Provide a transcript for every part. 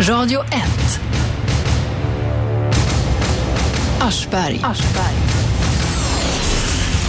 Radio 1. Aschberg.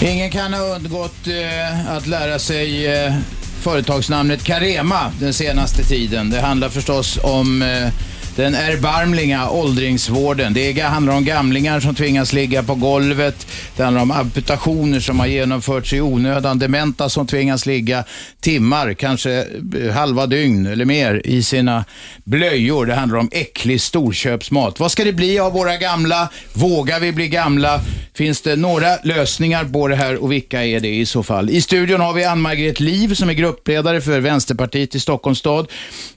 Ingen kan ha undgått eh, att lära sig eh, företagsnamnet Carema den senaste tiden. Det handlar förstås om eh, den erbarmliga åldringsvården. Det handlar om gamlingar som tvingas ligga på golvet. Det handlar om amputationer som har genomförts i onödan. Dementa som tvingas ligga timmar, kanske eh, halva dygn eller mer i sina blöjor. Det handlar om äcklig storköpsmat. Vad ska det bli av våra gamla? Vågar vi bli gamla? Finns det några lösningar på det här och vilka är det i så fall? I studion har vi Ann-Margret Liv som är gruppledare för Vänsterpartiet i Stockholms stad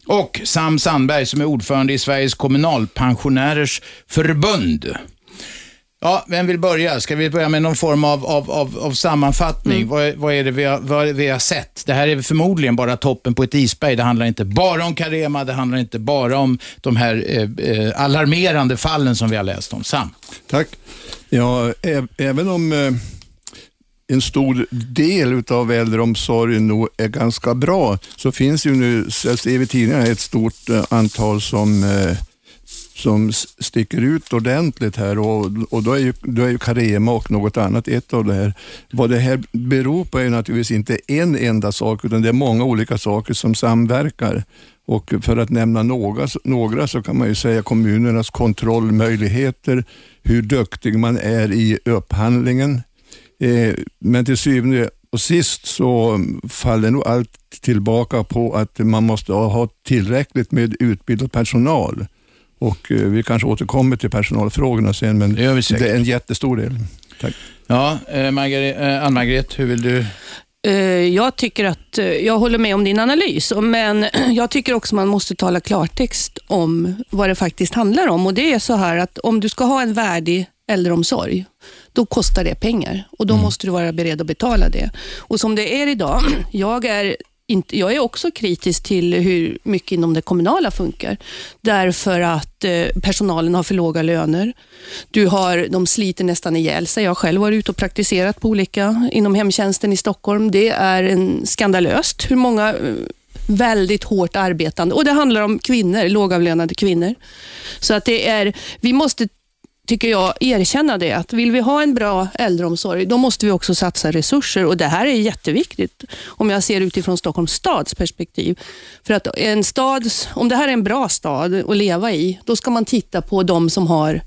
och Sam Sandberg som är ordförande i Sveriges kommunalpensionärers förbund. Ja, vem vill börja? Ska vi börja med någon form av, av, av, av sammanfattning? Mm. Vad, vad är det vi har, vad vi har sett? Det här är förmodligen bara toppen på ett isberg. Det handlar inte bara om Carema, det handlar inte bara om de här eh, eh, alarmerande fallen som vi har läst om. Sam? Tack. Ja, även om eh, en stor del av äldreomsorgen nog är ganska bra, så finns ju nu, jag ser i tidningarna, ett stort eh, antal som eh, som sticker ut ordentligt här och, och då, är ju, då är ju Carema och något annat ett av det här. Vad det här beror på är naturligtvis inte en enda sak, utan det är många olika saker som samverkar. Och för att nämna några, några så kan man ju säga kommunernas kontrollmöjligheter, hur duktig man är i upphandlingen. Eh, men till syvende och sist så faller nog allt tillbaka på att man måste ha tillräckligt med utbildad personal. Och eh, Vi kanske återkommer till personalfrågorna sen, men Det säkert. är en jättestor del. Tack. Ja, eh, Margaret, Ann-Margret, hur vill du? Eh, Jag tycker att, jag håller med om din analys, men jag tycker också man måste tala klartext om vad det faktiskt handlar om. Och Det är så här att om du ska ha en värdig äldreomsorg, då kostar det pengar och då måste du vara beredd att betala det. Och Som det är idag, jag är inte, jag är också kritisk till hur mycket inom det kommunala funkar. Därför att eh, personalen har för låga löner. Du har, de sliter nästan ihjäl sig. Jag har själv varit ute och praktiserat på olika inom hemtjänsten i Stockholm. Det är en skandalöst hur många eh, väldigt hårt arbetande, och det handlar om kvinnor, lågavlönade kvinnor. Så att det är, vi måste tycker jag, erkänna det. Att vill vi ha en bra äldreomsorg, då måste vi också satsa resurser. Och Det här är jätteviktigt, om jag ser utifrån Stockholms stads perspektiv. För att en stads, om det här är en bra stad att leva i, då ska man titta på de som har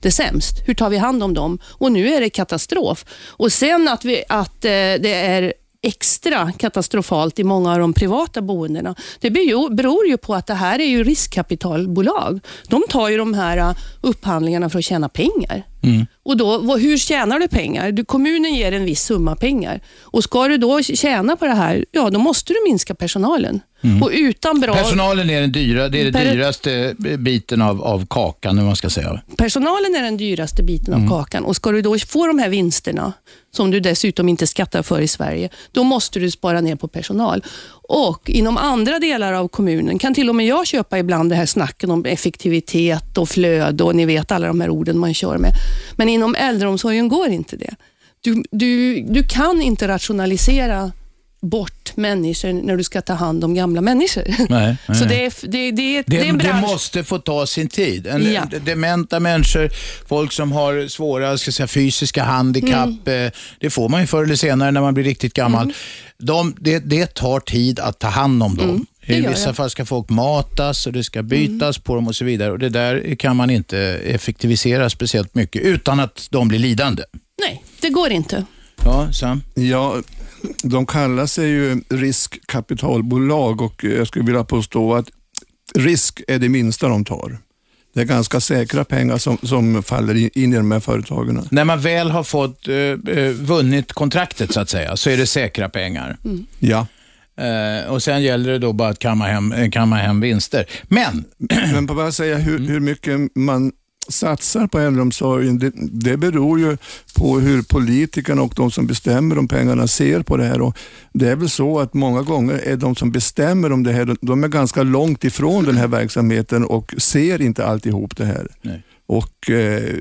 det sämst. Hur tar vi hand om dem? Och nu är det katastrof. Och sen att, vi, att eh, det är extra katastrofalt i många av de privata boendena. Det beror ju på att det här är ju riskkapitalbolag. De tar ju de här uh, upphandlingarna för att tjäna pengar. Och då, Hur tjänar du pengar? Du, kommunen ger en viss summa pengar. Och Ska du då tjäna på det här, ja då måste du minska personalen. Och utan bra... Personalen är den dyra, det är den Per- dyraste biten av, av kakan, hur man ska säga. Personalen är den dyraste biten av kakan och ska du då få de här vinsterna, som du dessutom inte skattar för i Sverige, då måste du spara ner på personal. Och inom andra delar av kommunen kan till och med jag köpa ibland det här snacken om effektivitet och flöde och ni vet alla de här orden man kör med. Men inom äldreomsorgen går inte det. Du, du, du kan inte rationalisera bort människor när du ska ta hand om gamla människor. Nej, nej, Så det är, det, det, det, Det, är en det bransch. måste få ta sin tid. En, Ja. Dementa människor, folk som har svåra ska säga, fysiska handikapp, Mm. eh, det får man ju förr eller senare när man blir riktigt gammal. De, det, det tar tid att ta hand om dem. Mm. det I vissa det. Mm. fall ska folk matas och det ska bytas på dem och så vidare. Och Det där kan man inte effektivisera speciellt mycket utan att de blir lidande. Nej, det går inte. Ja, Sam? Ja, de kallar sig ju riskkapitalbolag och jag skulle vilja påstå att risk är det minsta de tar. Det är ganska säkra pengar som, som faller in i de här företagen. När man väl har fått eh, eh, vunnit kontraktet så att säga, så är det säkra pengar. Ja. Eh, och Sen gäller det då bara att kamma hem, eh, kamma hem vinster. Men Men på bara säga hur, hur mycket man satsar på äldreomsorgen, det, det beror ju på hur politikerna och de som bestämmer om pengarna ser på det här. Och det är väl så att många gånger är de som bestämmer om det här, de är ganska långt ifrån den här verksamheten och ser inte alltihop det här. Nej. Och eh,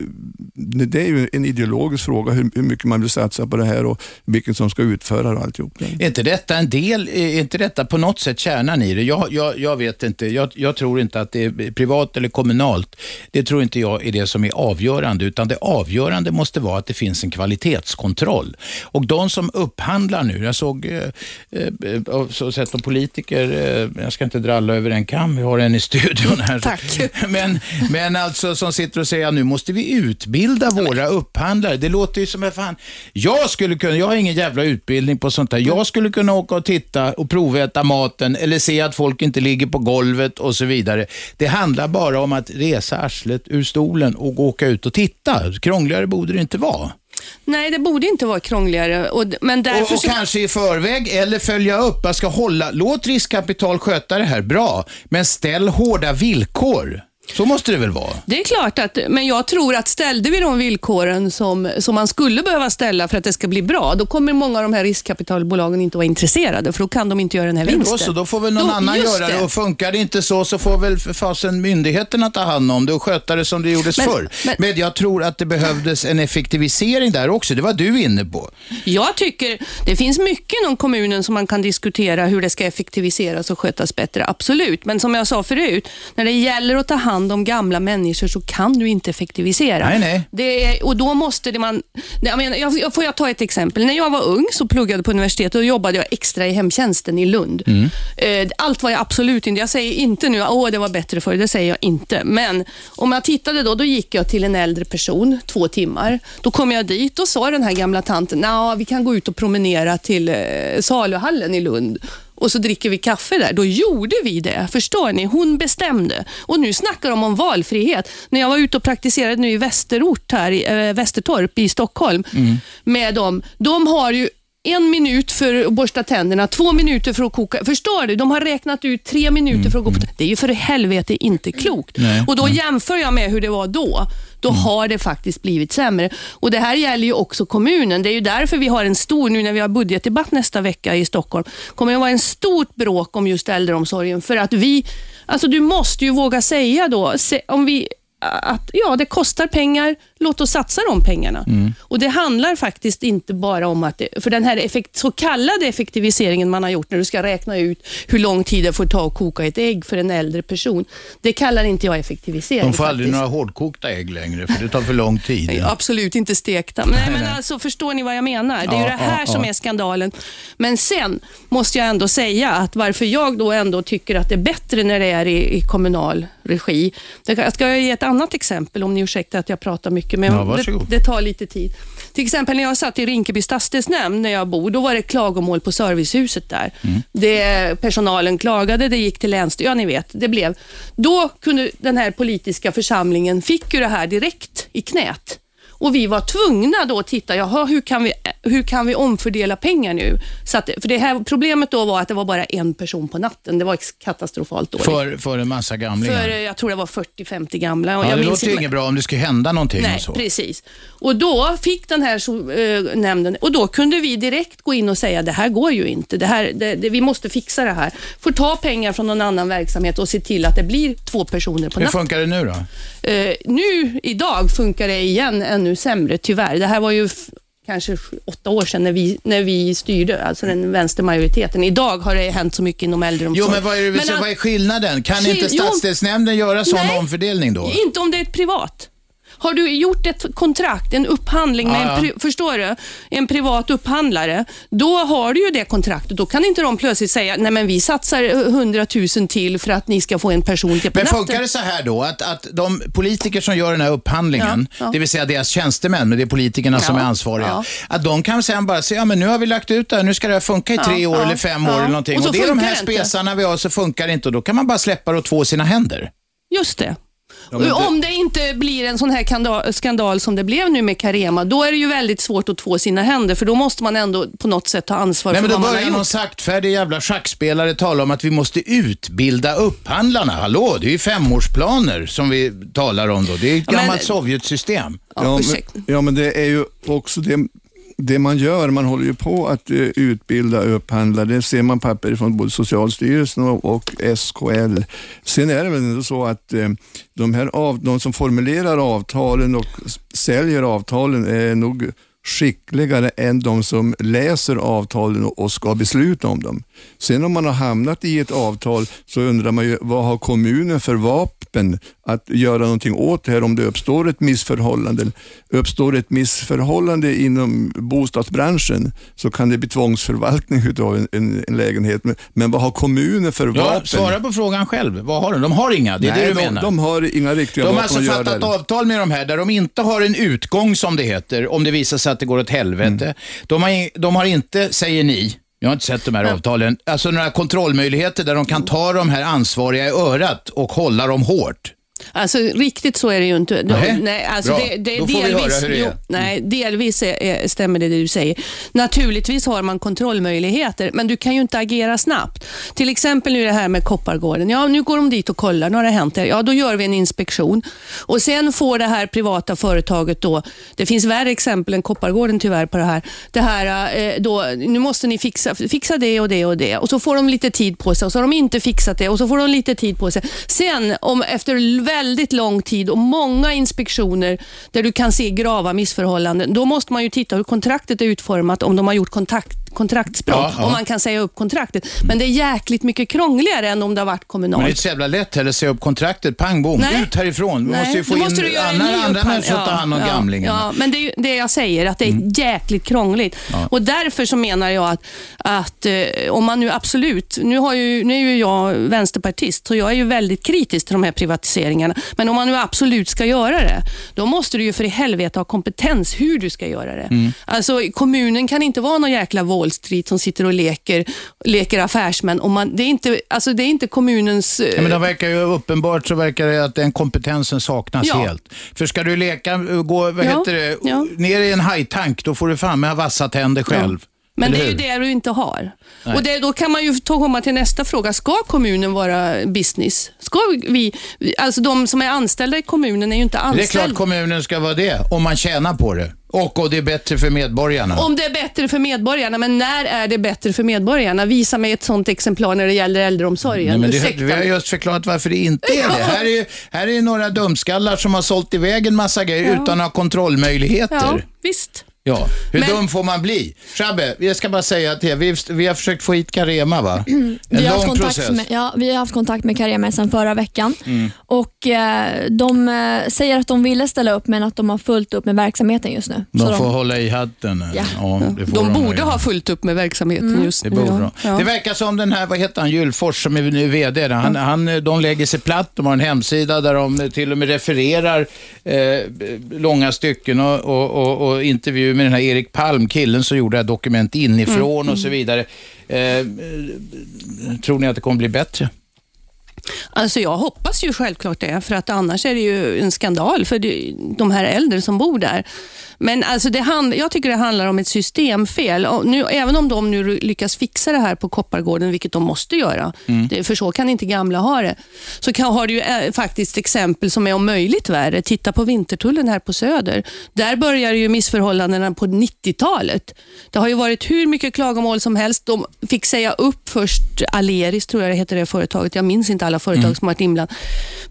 Det är ju en ideologisk fråga hur, hur, mycket man vill satsa på det här och vilken som ska utföra det alltihop. Är inte detta en del, är inte detta på något sätt kärnan i det? Jag, jag, jag vet inte, jag, jag, tror inte att det är privat eller kommunalt. Det tror inte jag är det som är avgörande, utan det avgörande måste vara att det finns en kvalitetskontroll. Och de som upphandlar nu, jag såg, eh, eh, så sett de politiker, eh, jag ska inte dra alla över en kam, vi har en i studion här. Tack. Men, men alltså som sitter och säger att nu måste vi utbilda våra upphandlare. Det låter ju som att fan, jag skulle kunna, jag har ingen jävla utbildning på sånt där. Jag skulle kunna åka och titta och proväta maten eller se att folk inte ligger på golvet och så vidare. Det handlar bara om att resa arslet ur stolen och åka ut och titta. Krångligare borde det inte vara. Nej, det borde inte vara krångligare. Och, men därför och, och så... kanske i förväg eller följa upp. Jag ska hålla, låt riskkapital sköta det här bra, men ställ hårda villkor. Så måste det väl vara? Det är klart, att, men jag tror att ställde vi de villkoren som, som man skulle behöva ställa för att det ska bli bra, då kommer många av de här riskkapitalbolagen inte vara intresserade, för då kan de inte göra den här vinsten. Så, då får väl någon då, annan göra det. det. Och funkar det inte så, så får väl för fasen myndigheterna ta hand om det och sköta det som det gjordes men, förr. Men, men jag tror att det behövdes en effektivisering där också. Det var du inne på. Jag tycker det finns mycket inom kommunen som man kan diskutera hur det ska effektiviseras och skötas bättre. Absolut, men som jag sa förut, när det gäller att ta hand hand om gamla människor så kan du inte effektivisera. Nej, nej. Det och då måste det man... Jag menar, jag, får jag ta ett exempel? När jag var ung så pluggade på universitetet och jobbade jag extra i hemtjänsten i Lund. Mm. Eh, allt var jag absolut inte. Jag säger inte nu att det var bättre förr, det säger jag inte. Men om jag tittade då, då gick jag till en äldre person två timmar. Då kom jag dit och sa den här gamla tanten, vi kan gå ut och promenera till eh, saluhallen i Lund och så dricker vi kaffe där. Då gjorde vi det. Förstår ni? Hon bestämde. Och nu snackar de om valfrihet. När jag var ute och praktiserade nu i Västerort, här, i äh, Västertorp i Stockholm, mm. med dem. De har ju en minut för att borsta tänderna, två minuter för att koka. Förstår du? De har räknat ut tre minuter för att gå på mm. Det är ju för helvete inte klokt. Nej, och Då jämför jag med hur det var då. Då mm. har det faktiskt blivit sämre. Och Det här gäller ju också kommunen. Det är ju därför vi har en stor, nu när vi har budgetdebatt nästa vecka i Stockholm, kommer det att vara en stort bråk om just äldreomsorgen. För att vi, alltså du måste ju våga säga då, om vi att ja, det kostar pengar, låt oss satsa de pengarna. Mm. Och Det handlar faktiskt inte bara om att, det, för den här effekt, så kallade effektiviseringen man har gjort när du ska räkna ut hur lång tid det får ta att koka ett ägg för en äldre person, det kallar inte jag effektivisering. De får faktiskt. aldrig några hårdkokta ägg längre, för det tar för lång tid. Ja, absolut inte stekta. Men, nej, men alltså, förstår ni vad jag menar? Det är ja, det här ja, som ja. är skandalen. Men sen måste jag ändå säga att varför jag då ändå tycker att det är bättre när det är i, i kommunal regi. Jag ska ge ett annat exempel, om ni ursäktar att jag pratar mycket, men ja, det, det, tar lite tid. Till exempel när jag satt i Rinkeby stadsdelsnämnd, när jag bor, då var det klagomål på servicehuset där. Mm. Det, personalen klagade, det gick till länsstyrelsen, ja ni vet, det blev. Då kunde den här politiska församlingen, fick ju det här direkt i knät. Och vi var tvungna då att titta, jaha, hur kan vi, hur kan vi omfördela pengar nu? Så att, för det här problemet då var att det var bara en person på natten. Det var katastrofalt dåligt. För, för en massa gamlingar? För, jag tror det var 40-50 gamla. Ja, det låter ju inget bra om det skulle hända någonting. Nej, och så. precis. Och då fick den här så, äh, nämnden, och då kunde vi direkt gå in och säga, det här går ju inte. Det här, det, det, vi måste fixa det här. Får ta pengar från någon annan verksamhet och se till att det blir två personer på natten. Hur funkar det nu då? Uh, nu, idag, funkar det igen ännu sämre, tyvärr. Det här var ju kanske åtta år sedan när vi, när vi styrde, alltså den vänstermajoriteten. Idag har det hänt så mycket inom äldreomsorg. Jo, men vad är, det, men, vad är skillnaden? Kan skil inte stadsdelsnämnden göra sån nej, omfördelning då? Inte om det är ett privat. Har du gjort ett kontrakt, en upphandling med ja, en, förstår du, en privat upphandlare, då har du ju det kontraktet. Då kan inte de plötsligt säga, nej men vi satsar 100 000 till för att ni ska få en person till på Men funkar det så här då, att, att de politiker som gör den här upphandlingen, ja, ja. det vill säga deras tjänstemän, men det är politikerna som är ansvariga, att de kan sen bara säga, ja men nu har vi lagt ut det här, nu ska det här funka i tre år eller fem år eller någonting. Och, och det är de här spesarna vi har, så funkar det inte och då kan man bara släppa det och två sina händer. Just det. Ja, det... Om det inte blir en sån här skandal som det blev nu med Carema, då är det ju väldigt svårt att två sina händer, för då måste man ändå på något sätt ta ansvar Nej, för vad man har gjort. Då börjar någon saktfärdig jävla schackspelare tala om att vi måste utbilda upphandlarna. Hallå, det är ju femårsplaner som vi talar om då. Det är ett ja, gammalt men... Sovjetsystem. Ja, men, ja, men det är ju också det det man gör, man håller ju på att eh, utbilda upphandlare. Det ser man papper från både Socialstyrelsen och, SKL. Sen är det väl ändå så att eh, de, här av, de som formulerar avtalen och säljer avtalen är nog skickligare än de som läser avtalen och, och ska besluta om dem. Sen om man har hamnat i ett avtal så undrar man ju vad har kommunen för vapen att göra någonting åt det här om det uppstår ett missförhållande. Uppstår ett missförhållande inom bostadsbranschen så kan det bli tvångsförvaltning utav en, en, en lägenhet. Men, men vad har kommunen för Ja, vapen? svara på frågan själv. Vad har de? De har inga, det är Nej, det du de, menar. de har inga riktiga De har vapen alltså att göra fattat avtal med de här där de inte har en utgång som det heter, om det visar sig att det går åt helvete. Mm. De, har, de har inte, säger ni, jag har inte sett de här avtalen, alltså några kontrollmöjligheter där de kan ta de här ansvariga i örat och hålla dem hårt. Alltså riktigt så är det ju inte. Nej, nej, alltså bra. det, det, Då får vi delvis, höra hur det är. Jo, nej, delvis är, stämmer det du säger. Naturligtvis har man kontrollmöjligheter, men du kan ju inte agera snabbt. Till exempel nu det här med Koppargården. Ja, nu går de dit och kollar. Nu har det hänt. här. Ja, då gör vi en inspektion. Och Sen får det här privata företaget då, det finns värre exempel än Koppargården tyvärr på det här. Det här eh, då, nu måste ni fixa, fixa det och det och det. Och så får de lite tid på sig och så har de inte fixat det och så får de lite tid på sig. Sen, om, efter väldigt lång tid och många inspektioner där du kan se grava missförhållanden, då måste man ju titta hur kontraktet är utformat, om de har gjort kontakt, kontraktsbrott, Ja, ja. om man kan säga upp kontraktet. Men det är jäkligt mycket krångligare än om det har varit Men det är kommunalt. inte så jävla lätt heller att säga upp kontraktet, pang bom, Nej. ut härifrån. Vi Nej, måste ju få måste in du andra, andra människor att ta hand om ja, gamlingarna. Ja, men det är det jag säger, att det är jäkligt krångligt. Och Därför så menar jag att, att eh, om man nu absolut, nu, har ju, nu är ju jag vänsterpartist, så jag är ju väldigt kritisk till de här privatiseringarna. Men om man nu absolut ska göra det, då måste du ju för i helvete ha kompetens hur du ska göra det. Mm. Alltså, kommunen kan inte vara någon jäkla Wall Street som sitter och leker, leker affärsmän. Om man, det, är inte, alltså, det är inte kommunens... eh, Ja, men det verkar ju uppenbart så verkar det att den kompetensen saknas Ja. helt. För ska du leka, gå, vad Ja, heter det, ja. ner i en hajtank, då får du fan med vassa tänder själv. Men det är ju det du inte har. Och det, Då kan man ju ta, komma till nästa fråga. Ska kommunen vara business? Ska vi, alltså de som är anställda i kommunen är ju inte Det är anställda. klart kommunen ska vara det, om man tjänar på det. Och, och det är bättre för medborgarna. Om det är bättre för medborgarna, men när är det bättre för medborgarna? Visa mig ett sånt exemplar när det gäller äldreomsorgen. Nej, det, vi har just förklarat varför det inte är det. Här är, här är några dumskallar som har sålt iväg en massa grejer utan att ha kontrollmöjligheter. Ja, visst. Ja, hur Men- dum får man bli? Shabbe, jag ska bara säga till er, vi, vi har försökt få hit Carema va? En Vi har, haft lång kontakt process. med, ja, vi har haft kontakt med Carema sedan förra veckan Mm. och eh, de eh, säger att de ville ställa upp men att de har fullt upp med verksamheten just nu. De Så får hålla i hatten. Ja. det får De nog borde ha fullt upp med verksamheten just Det nu. borde ja. de. Ja. Det verkar som den här, vad heter han, Julfors som är nu VD, där. han, han, de lägger sig platt, de har en hemsida där de till och med refererar eh, långa stycken och, och, och, och intervju med den här Erik Palm, killen som gjorde det här dokument inifrån Mm. och så vidare. Eh, tror ni att det kommer bli bättre? Alltså jag hoppas ju självklart det, för att annars är det ju en skandal för de här äldre som bor där. Men alltså det hand, jag tycker det handlar om ett systemfel. Och nu, även om de nu lyckas fixa det här på Koppargården, vilket de måste göra, det, för så kan inte gamla ha det, så kan, har du ju eh, faktiskt exempel som är om möjligt värre. Titta på Vintertullen här på Söder. Där börjar ju missförhållandena på 90-talet. Det har ju varit hur mycket klagomål som helst. De fick säga upp först Aleris, tror jag det heter det företaget. Jag minns inte alla företag som varit inblandade.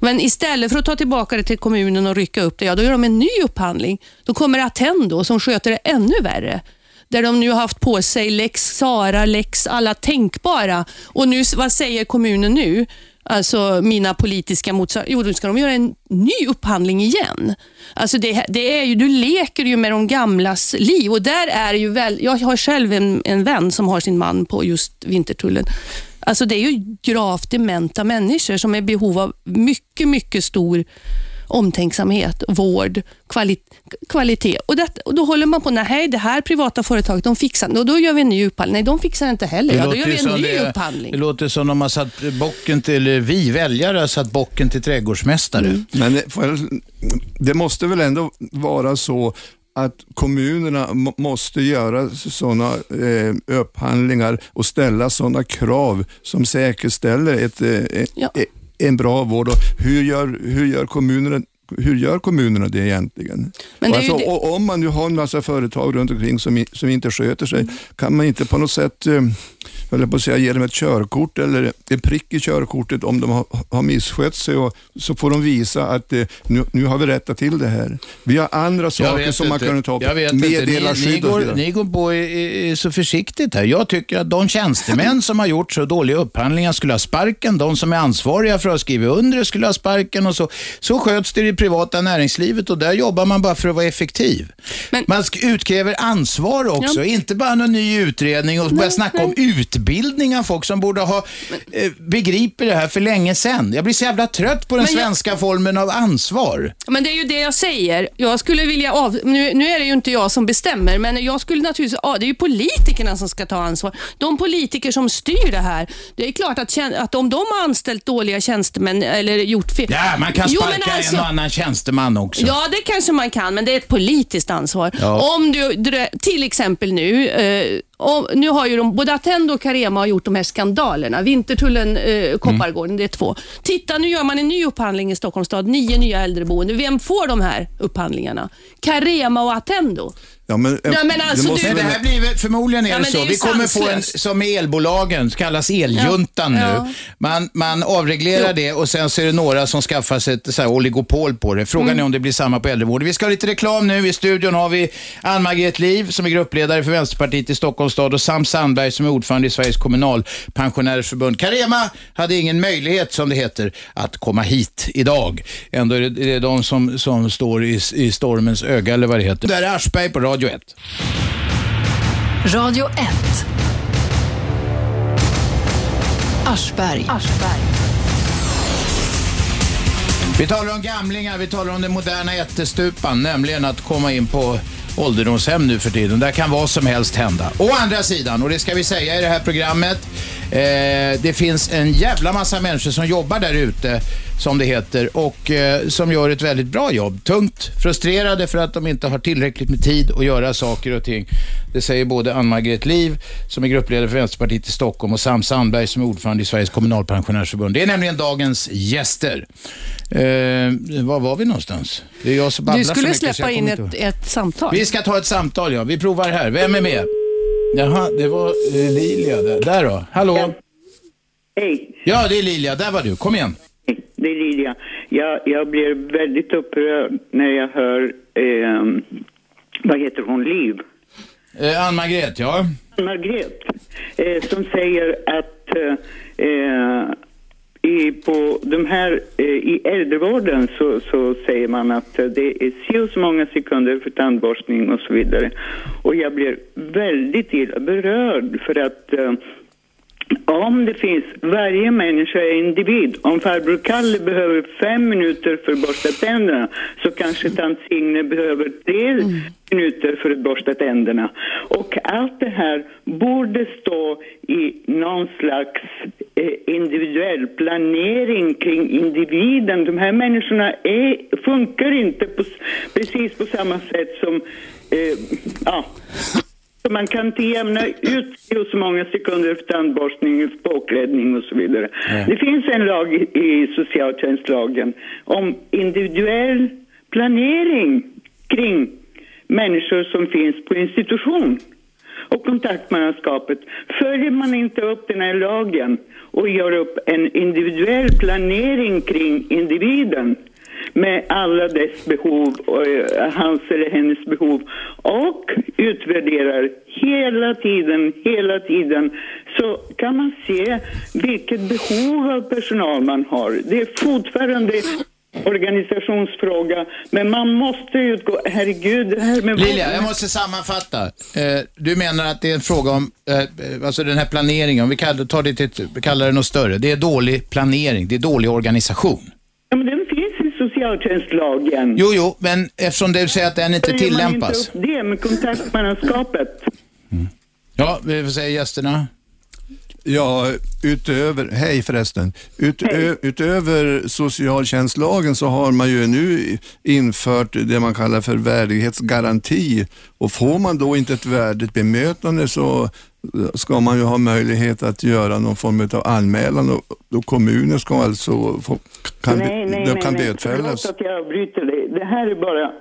Men istället för att ta tillbaka det till kommunen och rycka upp det, ja, då gör de en ny upphandling. Då kommer Attendo som sköter det ännu värre. Där de nu har haft på sig lex Sara, lex alla tänkbara. Och nu, vad säger kommunen nu? Alltså mina politiska motsvarigheter. Jo, då ska de göra en ny upphandling igen. Alltså det, det är ju, du leker ju med de gamlas liv och där är ju väl, jag har själv en, en vän som har sin man på just Vintertullen. Alltså det är ju gravt dementa människor som är i behov av mycket, mycket stor omtänksamhet, vård, kvali kvalitet. Och, det, och Då håller man på, nej det här privata företaget, de fixar och då gör vi en ny upphandling. Nej, de fixar inte heller. Ja, då gör vi en ny det, upphandling. det låter som de har satt bocken till, eller vi väljare har satt bocken till trädgårdsmästare. Mm. Men det måste väl ändå vara så att kommunerna må- måste göra sådana eh, upphandlingar och ställa sådana krav som säkerställer ett, eh, Ja. eh, en bra vård. Och hur, gör, hur gör kommunerna hur gör kommunerna det egentligen? Men det alltså, om man nu har en massa företag runt omkring som, som inte sköter sig, kan man inte på något sätt eh, höll jag på att säga, ge dem ett körkort eller en prick i körkortet om de har, har misskött sig och så får de visa att eh, nu, nu har vi rättat till det här. Vi har andra saker som man kan ta upp. Ni, ni, meddelarskydd och så går, ni går på i, i, så försiktigt här. Jag tycker att de tjänstemän som har gjort så dåliga upphandlingar skulle ha sparken. De som är ansvariga för att ha skrivit under skulle ha sparken. Och så, så sköts det i det privata näringslivet och där jobbar man bara för att vara effektiv. Men- man sk- utkräver ansvar också, Ja. inte bara någon ny utredning och börja snacka om utbildning av folk som borde ha eh, begriper det här för länge sedan. Jag blir så jävla trött på den jag- svenska formen av ansvar. Men det är ju det jag säger. Jag skulle vilja av... Nu, nu är det ju inte jag som bestämmer, men jag skulle naturligtvis... Ja, det är ju politikerna som ska ta ansvar. De politiker som styr det här. Det är klart att, att om de har anställt dåliga tjänstemän eller gjort fel... Ja, man kan Jo, sparka men alltså- en och annan tjänsteman också. Ja, det kanske man kan, men det är ett politiskt ansvar. Ja. Om du, till exempel nu, om, nu har ju de, både Attendo och Carema har gjort de här skandalerna. Vintertullen, eh, Koppargården, det är två. Titta, nu gör man en ny upphandling i Stockholms stad, nio nya äldreboenden. Vem får de här upphandlingarna? Carema och Attendo. Ja, men, Ja, men alltså, måste du- det här blir förmodligen är Ja, det så. det är Vi kommer få en, som med elbolagen, kallas eljuntan nu. Ja. Man, man avreglerar det och sen så är det några som skaffar sig ett så här oligopol på det. Frågan Mm. är om det blir samma på äldrevården. Vi ska ha lite reklam nu. I studion har vi Ann-Margret Liv som är gruppledare för Vänsterpartiet i Stockholms stad och Sam Sandberg som är ordförande i Sveriges kommunalpensionärsförbund. Carema hade ingen möjlighet, som det heter, att komma hit idag. Ändå är det, det är de som, som står i, i stormens öga, eller vad det heter. Det här är Aschberg på Radio 1. Radio 1. Aschberg. Vi talar om gamlingar, vi talar om den moderna ättestupan, nämligen att komma in på ålderdomshem nu för tiden. Där kan vad som helst hända. Å andra sidan, och det ska vi säga i det här programmet, eh, det finns en jävla massa människor som jobbar där ute, som det heter, och eh, som gör ett väldigt bra jobb. Tungt, frustrerade för att de inte har tillräckligt med tid att göra saker och ting. Det säger både Ann-Margret Liv, som är gruppledare för Vänsterpartiet i Stockholm, och Sam Sandberg, som är ordförande i Sveriges kommunalpensionärsförbund. Det är nämligen dagens gäster. Eh, var var vi någonstans? Det är jag som babblar Du så skulle mycket, släppa in ett, ett samtal. Vi ska ta ett samtal, ja. Vi provar här. Vem är med? Jaha, det var eh, Lilia där. Där då. Hallå? Hej, Ja, det är Lilia. Där var du. Kom igen. det är Lilia. Jag, jag blir väldigt upprörd när jag hör, ehm, vad heter hon, Liv? Eh, Ann-Margret, ja. Margret, eh, som säger att eh, eh, i, på de här, eh, i äldrevården så, så säger man att det är si och så många sekunder för tandborstning och så vidare. Och jag blir väldigt illa berörd för att eh, om det finns, varje människa är individ. Om farbror Kalle behöver fem minuter för att borsta tänderna så kanske tant Signe behöver tre minuter för att borsta tänderna. Och allt det här borde stå i någon slags eh, individuell planering kring individen. De här människorna är, funkar inte på, precis på samma sätt som eh, ja, så man kan inte jämna ut så många sekunder för tandborstning, språkräddning och så vidare. Det finns en lag i- i socialtjänstlagen om individuell planering kring människor som finns på institution och kontaktmannaskapet. Följer man inte upp den här lagen och gör upp en individuell planering kring individen med alla dess behov, och, eh, hans eller hennes behov och utvärderar hela tiden, hela tiden så kan man se vilket behov av personal man har. Det är fortfarande organisationsfråga, men man måste utgå, herregud, det här med Lilia, jag måste sammanfatta. Eh, du menar att det är en fråga om, eh, alltså den här planeringen, om vi kallar, tar det till, kallar det något större. Det är dålig planering, det är dålig organisation. Ja, men i socialtjänstlagen. Jo, jo, men eftersom du säger att den inte Följer man tillämpas. inte upp det med kontaktmannaskapet? Ja, vi får säga gästerna. Ja, utöver, hej förresten. Utö, utöver socialtjänstlagen så har man ju nu infört det man kallar för värdighetsgaranti och får man då inte ett värdigt bemötande så ska man ju ha möjlighet att göra någon form av anmälan och, och kommunen ska alltså få, kan, nej, nej, nej, kan nej. bötfällas. Förlåt att jag avbryter dig. Det här är bara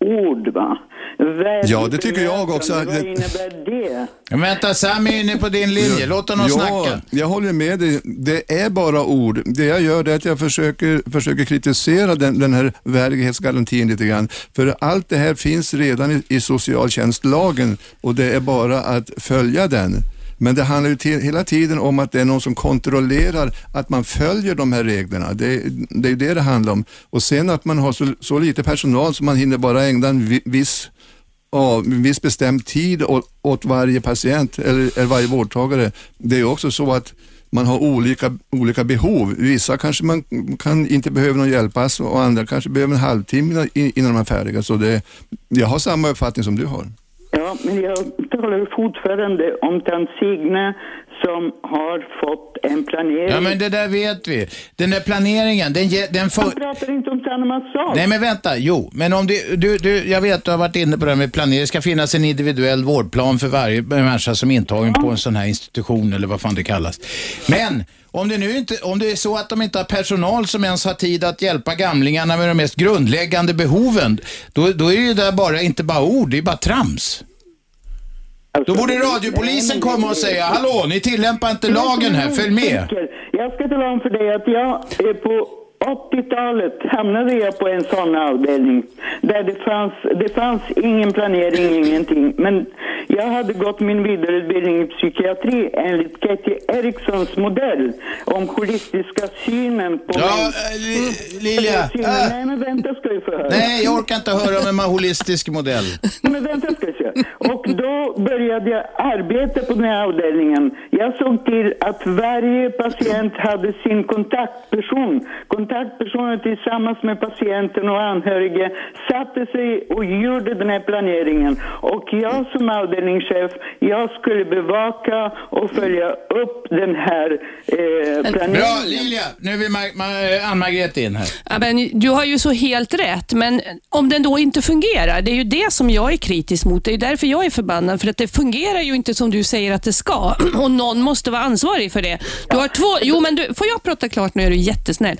ord va? Värdigt Ja, det tycker jag också. Vad innebär det? Men vänta, Sami är inne på din linje. Låt honom ja, snacka. Jag håller med dig. Det är bara ord. Det jag gör är att jag försöker, försöker kritisera den, den här värdighetsgarantin lite grann. För allt det här finns redan i, i socialtjänstlagen och det är bara att följa den. Men det handlar ju till, hela tiden om att det är någon som kontrollerar att man följer de här reglerna. Det, det är ju det det handlar om. Och sen att man har så, så lite personal så man hinner bara ägna en viss av en viss bestämd tid åt, åt varje patient eller, eller varje vårdtagare. Det är också så att man har olika, olika behov. Vissa kanske man kan inte behöver någon hjälp alls och andra kanske behöver en halvtimme innan de är färdiga. Så det, jag har samma uppfattning som du har. Ja, men jag talar fortfarande om tant Signe som har fått en planering. Ja, men det där vet vi. Den där planeringen, den, den får... Han pratar inte om samma sak. Nej men vänta, jo. Men om det, du, du, jag vet du har varit inne på det här med planering. Det ska finnas en individuell vårdplan för varje människa som är intagen på en sån här institution eller vad fan det kallas. Men om det nu inte, om det är så att de inte har personal som ens har tid att hjälpa gamlingarna med de mest grundläggande behoven, då, då är det ju där bara, inte bara ord, det är bara trams. Alltså, Då borde radiopolisen komma och säga, hallå, ni tillämpar inte lagen här, följ med. Jag ska tala om för dig att jag är på 80-talet hamnade jag på en sån avdelning där det fanns, det fanns ingen planering, ingenting. Men jag hade gått min vidareutbildning i psykiatri enligt Katie Erikssons modell om holistiska synen på Ja, äh, Li- Lilja. Äh. Nej, men vänta ska du få höra. Nej, jag orkar inte höra om en holistisk modell. Men vänta ska se. Och då började jag arbeta på den här avdelningen. Jag såg till att varje patient hade sin kontaktperson. Kontaktpersonen tillsammans med patienten och anhöriga satte sig och gjorde den här planeringen. Och jag som avdelningschef, jag skulle bevaka och följa upp den här eh, planeringen. Bra, Lilja. Nu är vi Ma- Ma- Ann-Margret in här. Ja, men du har ju så helt rätt, men om den då inte fungerar, det är ju det som jag är kritisk mot. Det är därför jag är förbannad, för att det fungerar ju inte som du säger att det ska och någon måste vara ansvarig för det. Du har två, jo men du, får jag prata klart nu är du jättesnäll.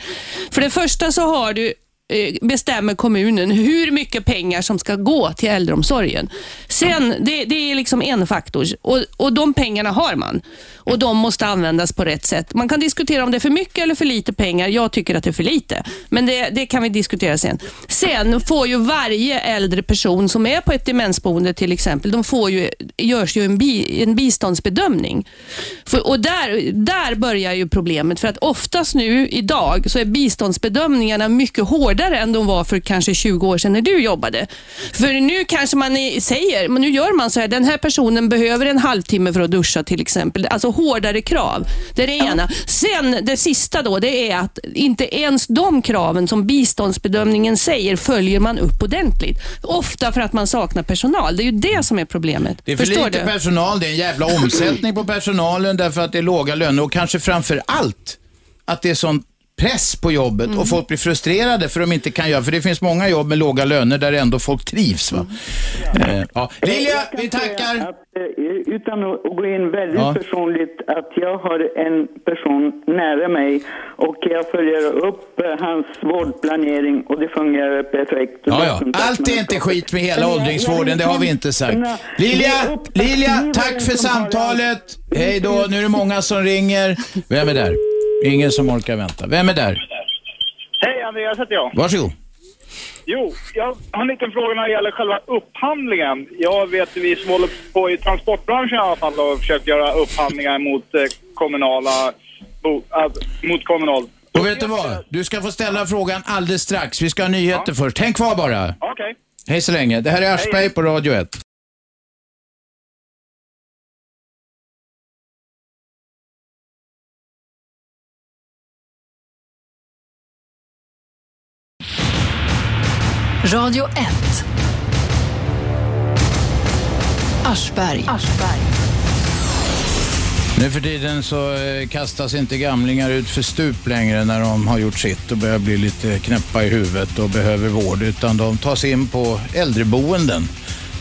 För det första så har du Eh, bestämmer kommunen hur mycket pengar som ska gå till äldreomsorgen. Sen, det, det är liksom en faktor och, och de pengarna har man och de måste användas på rätt sätt. Man kan diskutera om det är för mycket eller för lite pengar. Jag tycker att det är för lite, men det, det kan vi diskutera sen. Sen får ju varje äldre person som är på ett demensboende till exempel, de får ju, görs ju en, bi, en biståndsbedömning. För, och där, där börjar ju problemet, för att oftast nu idag så är biståndsbedömningarna mycket hårdare än de var för kanske 20 år sedan när du jobbade. För nu kanske man säger, men nu gör man så här, den här personen behöver en halvtimme för att duscha till exempel. Alltså hårdare krav. Det är det ena. Sen det sista då, det är att inte ens de kraven som biståndsbedömningen säger följer man upp ordentligt. Ofta för att man saknar personal. Det är ju det som är problemet. Det är för Förstår lite du? personal, det är en jävla omsättning på personalen därför att det är låga löner och kanske framför allt att det är sån press på jobbet Mm. och folk blir frustrerade för de inte kan göra, för det finns många jobb med låga löner där ändå folk trivs. Va? Mm. Eh, ja. Lilja, vi tackar. Att, eh, utan att gå in väldigt Ja. personligt, att jag har en person nära mig och jag följer upp eh, hans vårdplanering och det fungerar perfekt. Ja, ja. Allt är inte skit med hela åldringsvården, det har vi inte sagt. Lilja, Lilja, tack för samtalet. Hej då, nu är det många som ringer. Vem är där? Ingen som orkar vänta. Vem är där? Hej Andreas heter jag. Varsågod. Jo, jag har en liten fråga när det gäller själva upphandlingen. Jag vet vi som håller på i transportbranschen i alla fall och försökt göra upphandlingar mot eh, kommunala... Bo, äh, mot kommunal. Och vet du vad? Du ska få ställa frågan alldeles strax. Vi ska ha nyheter först. Häng kvar bara. Okej. Hej så länge. Det här är Aschberg på Radio 1. Radio 1. Aschberg. Nu för tiden så eh, kastas inte gamlingar ut för stup längre när de har gjort sitt och börjar bli lite knäppa i huvudet och behöver vård, utan de tas in på äldreboenden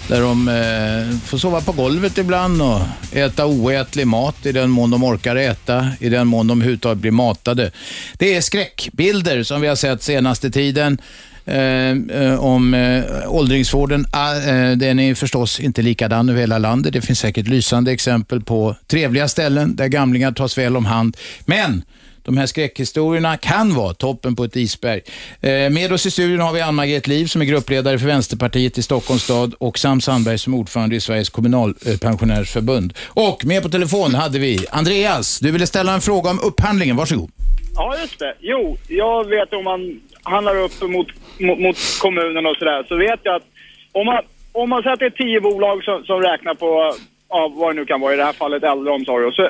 där de eh, får sova på golvet ibland och äta oätlig mat i den mån de orkar äta, i den mån de överhuvudtaget blir matade. Det är skräckbilder som vi har sett senaste tiden. Eh, eh, om eh, åldringsvården. Ah, eh, den är förstås inte likadan över hela landet. Det finns säkert lysande exempel på trevliga ställen där gamlingar tas väl om hand. Men de här skräckhistorierna kan vara toppen på ett isberg. Eh, med oss i studion har vi Ann-Margret Liv som är gruppledare för Vänsterpartiet i Stockholms stad och Sam Sandberg som är ordförande i Sveriges kommunalpensionärsförbund. Och med på telefon hade vi Andreas. Du ville ställa en fråga om upphandlingen. Varsågod. Ja, just det. Jo, jag vet om man handlar upp mot, mot, mot kommunen och sådär, så vet jag att om man, om man säger att det är tio bolag som, som räknar på, ja, vad det nu kan vara, i det här fallet äldreomsorg, och så,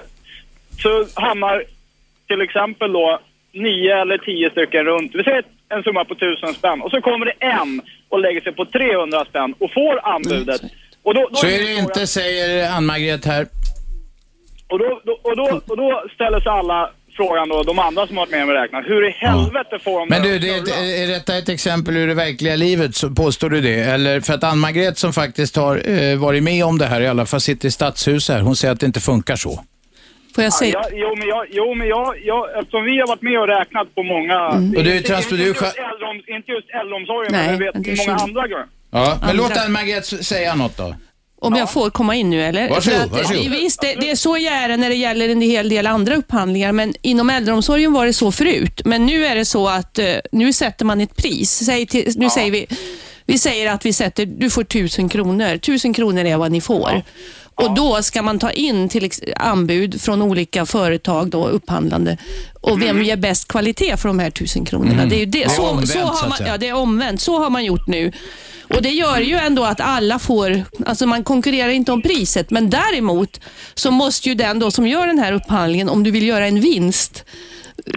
så hamnar till exempel då nio eller tio stycken runt, vi säger en summa på tusen spänn, och så kommer det en och lägger sig på 300 spänn och får anbudet. Och då, då Så är det inte, säger Ann-Margret här. Och då, då, och, då, och då ställer sig alla frågan då, de andra som har varit med och räknat, hur i helvete får de Men det du, det, är är detta ett exempel ur det verkliga livet? Så påstår du det? Eller för att Ann-Margret som faktiskt har eh, varit med om det här, i alla fall sitter i stadshus här, hon säger att det inte funkar så. Får jag Ja, säga? ja, jo, men, jag, jo, men jag, jag, eftersom vi har varit med och räknat på många... Och du är inte, trans- inte, du är just äldreom, inte just äldreomsorgen, Nej, men vi vet men det många andra grejer. Ja, men Andra- låt Ann-Margret säga något då. Om jag får komma in nu eller? Varsågod, att, varsågod. Visst, det, det är så jag är när det gäller en hel del andra upphandlingar, men inom äldreomsorgen var det så förut. Men nu är det så att eh, nu sätter man ett pris. Säg till, nu säger vi, vi säger att vi sätter, du får tusen kronor. Tusen kronor är vad ni får. Och Då ska man ta in till anbud från olika företag, då, upphandlande. Och vem ger bäst kvalitet för de här tusen kronorna? Det är, det. Mm. Det är så, omvänt, så så har man, ja, det är omvänt. Så har man gjort nu. Och Det gör ju ändå att alla får, alltså man konkurrerar inte om priset, men däremot så måste ju den då som gör den här upphandlingen, om du vill göra en vinst,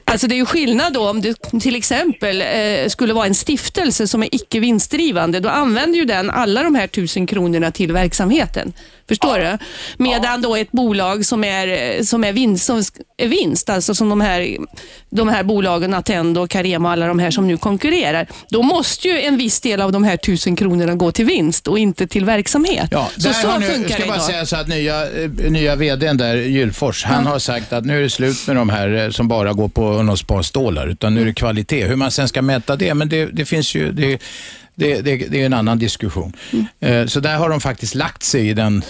Alltså det är ju skillnad då om det till exempel eh, skulle vara en stiftelse som är icke vinstdrivande. Då använder ju den alla de här tusen kronorna till verksamheten. Förstår du? Medan då ett bolag som är, som är, vinst, som är vinst, alltså som de här, de här bolagen, Attendo, Carema och alla de här som nu konkurrerar. Då måste ju en viss del av de här tusen kronorna gå till vinst och inte till verksamhet. Ja, så så nu, funkar ska det bara idag. säga så att nya, eh, nya vdn där, Gylfors, han har sagt att nu är det slut med de här eh, som bara går på något par stålar, utan nu är det kvalitet. Hur man sen ska mäta det, men det, det finns ju, det, det, det, det är en annan diskussion. Eh, Så där har de faktiskt lagt sig i den,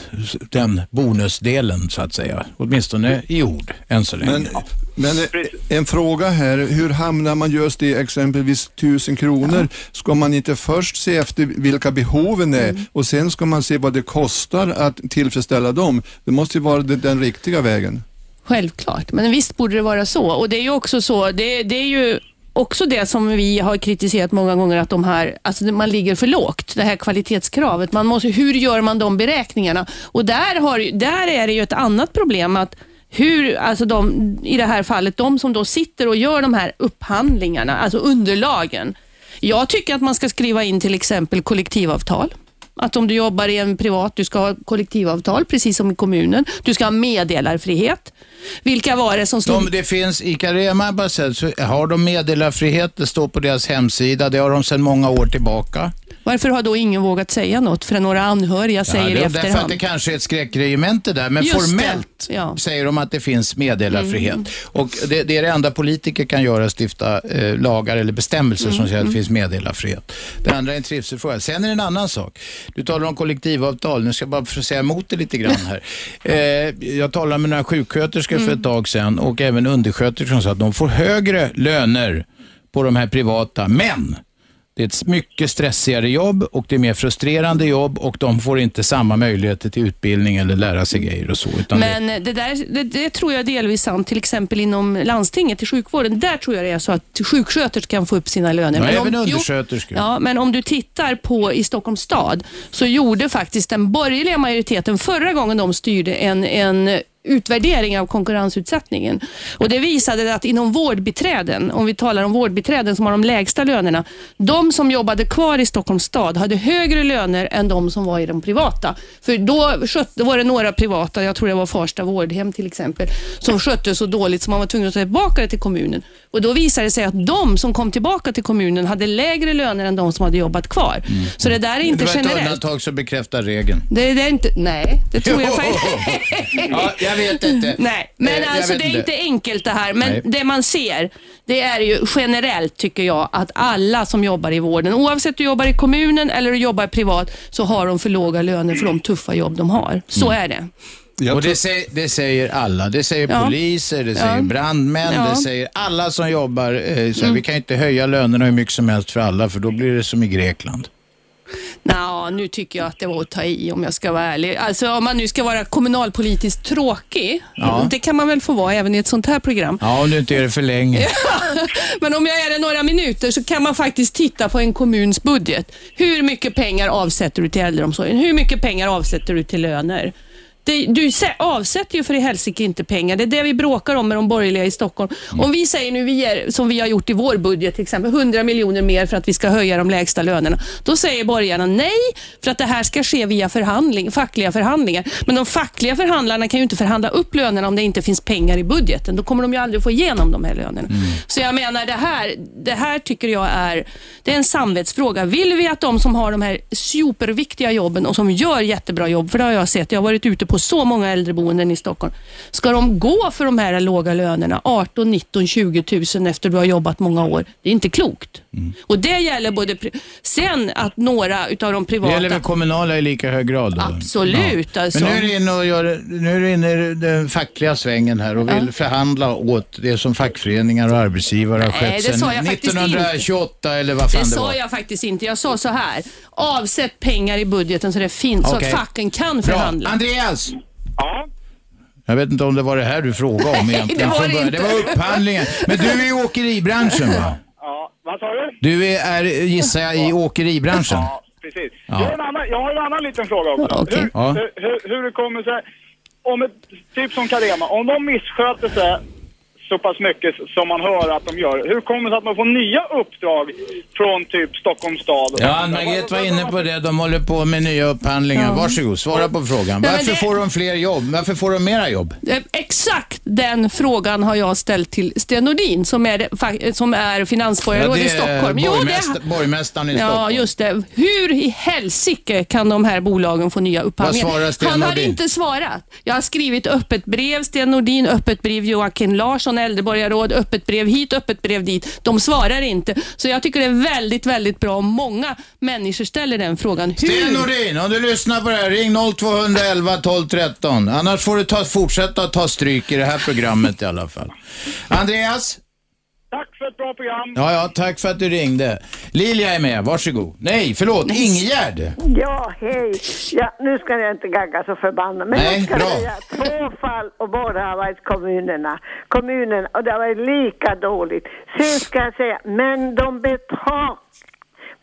den bonusdelen, så att säga. Åtminstone i ord, än så länge. Men, men en fråga här, hur hamnar man just i exempelvis 1000 kronor? Ska man inte först se efter vilka behoven är och sen ska man se vad det kostar att tillfredsställa dem? Det måste ju vara den, den riktiga vägen. Självklart, men visst borde det vara så. Och Det är ju också så, det, det är ju också det som vi har kritiserat många gånger, att de här, alltså man ligger för lågt, det här kvalitetskravet. Man måste, hur gör man de beräkningarna? Och där, har, där är det ju ett annat problem, att hur, alltså de, i det här fallet, de som då sitter och gör de här upphandlingarna, alltså underlagen. Jag tycker att man ska skriva in till exempel kollektivavtal. Att om du jobbar i en privat, du ska ha kollektivavtal, precis som i kommunen. Du ska ha meddelarfrihet. Vilka var det som stod... De, det finns i Carema så har de meddelarfrihet, det står på deras hemsida, det har de sedan många år tillbaka. Varför har då ingen vågat säga något förrän några anhöriga säger ja, det är därför att efterhand? det kanske är ett skräckregemente där, men Just formellt ja. Mm. säger de att det finns meddelarfrihet. Och det, det är det enda politiker kan göra, stifta eh, lagar eller bestämmelser Mm, som säger att det finns meddelarfrihet. Det andra är en trivselfråga. Sen är det en annan sak. Du talar om kollektivavtal, nu ska jag bara säga emot det lite grann här. Eh, jag talade med några sjuksköterskor Mm. för ett tag sedan och även undersköterskor som sa att de får högre löner på de här privata, men det är ett mycket stressigare jobb och det är mer frustrerande jobb och de får inte samma möjligheter till utbildning eller lära sig grejer och så. Utan det, Men det, där, det, det tror jag delvis sant, till exempel inom landstinget, i sjukvården. Där tror jag det är så att sjuksköterskor kan få upp sina löner. ja, Men även om- jo, undersköterskor. Ja, men om du tittar på i Stockholms stad så gjorde faktiskt den borgerliga majoriteten förra gången de styrde en, en utvärdering av konkurrensutsättningen. Och Det visade att inom vårdbiträden, om vi talar om vårdbiträden som har de lägsta lönerna, de som jobbade kvar i Stockholms stad hade högre löner än de som var i de privata. För då, skött, då var det några privata, jag tror det var Farsta vårdhem till exempel, som skötte så dåligt så man var tvungen att ta tillbaka det till kommunen. Och Då visade det sig att de som kom tillbaka till kommunen hade lägre löner än de som hade jobbat kvar. Så det där är inte det var ett generellt. undantag som bekräftar regeln. Det, det är inte, nej, det tror jag faktiskt ja, jag vet inte. Nej, men Eh, alltså det är inte enkelt det här. Men Nej. det man ser, det är ju generellt tycker jag att alla som jobbar i vården, oavsett om du jobbar i kommunen eller du jobbar privat, så har de för låga löner för de tuffa jobb de har. Så Mm. är det. Jag Och tror- det säger, det säger alla. Det säger Ja. poliser, det säger Ja. brandmän, Ja. Mm. det säger alla som jobbar. Eh, så här, Vi kan inte höja lönerna hur mycket som helst för alla för då blir det som i Grekland. Nå, nu tycker jag att det var att ta i om jag ska vara ärlig. Alltså om man nu ska vara kommunalpolitiskt tråkig, Ja. det kan man väl få vara även i ett sånt här program. Ja, om du inte är det för länge. Men om jag är det några minuter så kan man faktiskt titta på en kommuns budget. Hur mycket pengar avsätter du till äldreomsorgen? Hur mycket pengar avsätter du till löner? Det, du sä- avsätter ju för i helsike inte pengar. Det är det vi bråkar om med de borgerliga i Stockholm. Om vi säger nu, vi ger, som vi har gjort i vår budget till exempel, 100 miljoner mer för att vi ska höja de lägsta lönerna. Då säger borgarna nej, för att det här ska ske via förhandling, fackliga förhandlingar. Men de fackliga förhandlarna kan ju inte förhandla upp lönerna om det inte finns pengar i budgeten. Då kommer de ju aldrig få igenom de här lönerna. Så jag menar, det här, det här tycker jag är, det är en samvetsfråga. Vill vi att de som har de här superviktiga jobben och som gör jättebra jobb, för det har jag sett, jag har varit ute på så många äldreboenden i Stockholm. Ska de gå för de här låga lönerna, 18, 19, 20 000 efter du har jobbat många år? Det är inte klokt. Och det gäller både, sen att några utav de Det privata gäller väl kommunala i lika hög grad? Då? Absolut, alltså. Men nu är du inne, och gör, nu är du inne i den fackliga svängen här och vill förhandla åt det som fackföreningar och arbetsgivare har Nej, skett det sa sedan jag faktiskt 1928 eller vad fan Det det, sa var. jag faktiskt inte. Jag sa så här. Avsätt pengar i budgeten så det finns, så Okej. att facken kan Bra. förhandla. Andreas! Ja. Jag vet inte om det var det här du frågade om egentligen det var det inte. Det var upphandlingen. Men du är i åkeribranschen va? Ja, vad sa du? Du är, är gissar jag, i åkeribranschen? Ja, precis. Ja. Jag, har en annan, jag har en annan liten fråga också. Okej. Hur, Ja. hur, hur, hur det kommer sig, om ett, typ som Carema, om de missköter sig så pass mycket som man hör att de gör, hur kommer det sig att man får nya uppdrag från typ Stockholms stad? Ja? Ann-Margret var inne på det. De håller på med nya upphandlingar. Varsågod, svara på frågan. Varför det- får de fler jobb? Varför får de mera jobb? Eh, Exakt den frågan har jag ställt till Sten Nordin som är, som är finansborgarråd i Stockholm. Jo, borgmäst- det, borgmästaren i ja, Stockholm. just det. Hur i helsike kan de här bolagen få nya upphandlingar? Vad svarar Sten Han har inte svarat. Jag har skrivit öppet brev, Sten Nordin, öppet brev Joakim Larsson, äldreborgarråd, öppet brev hit, öppet brev dit. De svarar inte. Så jag tycker det är väldigt, väldigt bra om många människor ställer den frågan. Hur? Sten Nordin, om du lyssnar på det här, ring 0211 12 13. Annars får du ta, fortsätta att ta stryk i det här programmet i alla fall. Andreas? Tack för ett bra program. Ja, ja, tack för att du ringde. Lilja är med, varsågod. Nej, förlåt, Ingegärd. Ja, hej. Ja, nu ska jag inte gagga så förbannat. Men Nej, jag ska bra. säga två fall och båda har varit kommunerna. Kommunen och det har varit lika dåligt. Sen ska jag säga, men de betalar.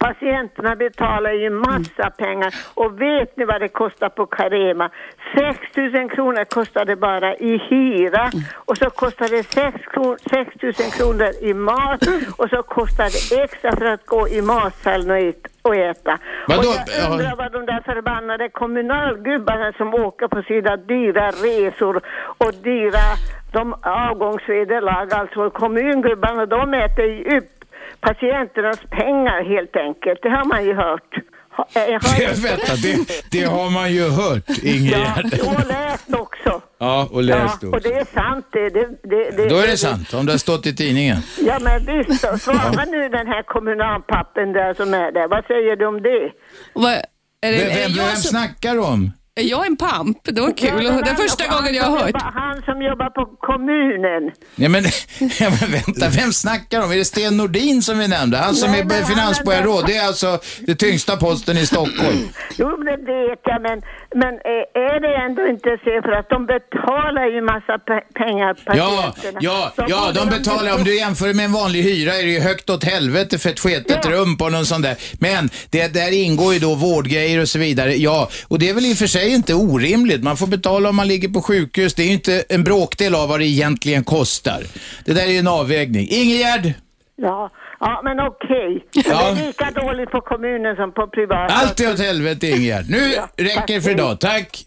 Patienterna betalar ju massa pengar och vet ni vad det kostar på Carema? 6 000 kronor kostar det bara i hyra och så kostar det 6, kron, 6 000 kronor i mat och så kostar det extra för att gå i matsalen och, ät, och äta. Vadå? Och jag undrar vad de där förbannade kommunalgubbarna som åker på sina dyra resor och dyra de avgångsvederlag, alltså kommungubbarna, de äter ju upp patienternas pengar helt enkelt. Det har man ju hört. Ha- eh, Jag har att det, det har man ju hört, Ja, Ingegärd. och läst också. Ja, och Ja, läst och också. det är sant det. det, det, det Då är det sant, om det har stått i tidningen. Ja men visst, så svara nu den här kommunalpappen där som är där. Vad säger du om det? Vad- är, det, Vem, vem, jag vem som- snackar om? Är jag en pamp? Det var kul. Ja, den det är första gången jag har hört. jobbar- Han som jobbar på kommunen. Ja men, ja, men vänta, vem snackar om? Är det Sten Nordin som vi nämnde? Han som Nej, är finansborgarråd. Det är alltså den tyngsta posten i Stockholm. Jo, det vet jag, men, men eh, är det ändå inte så för att de betalar ju massa pe- pengar Ja, ja, Så ja, de betalar. Om du jämför med en vanlig hyra är det ju högt åt helvete för ett sketet Ja. rum på någon sån där. Men det, där ingår ju då vårdgrejer och så vidare. Ja, och det är väl i och för sig sig inte orimligt. Man får betala om man ligger på sjukhus. Det är inte en bråkdel av vad det egentligen kostar. Det där är ju en avvägning. Ingegärd, Ja, ja men okej. Ja. Det är lika dåligt på kommunen som på privata. allt är åt helvete Ingegärd. Nu Ja, räcker tack. för idag. Tack.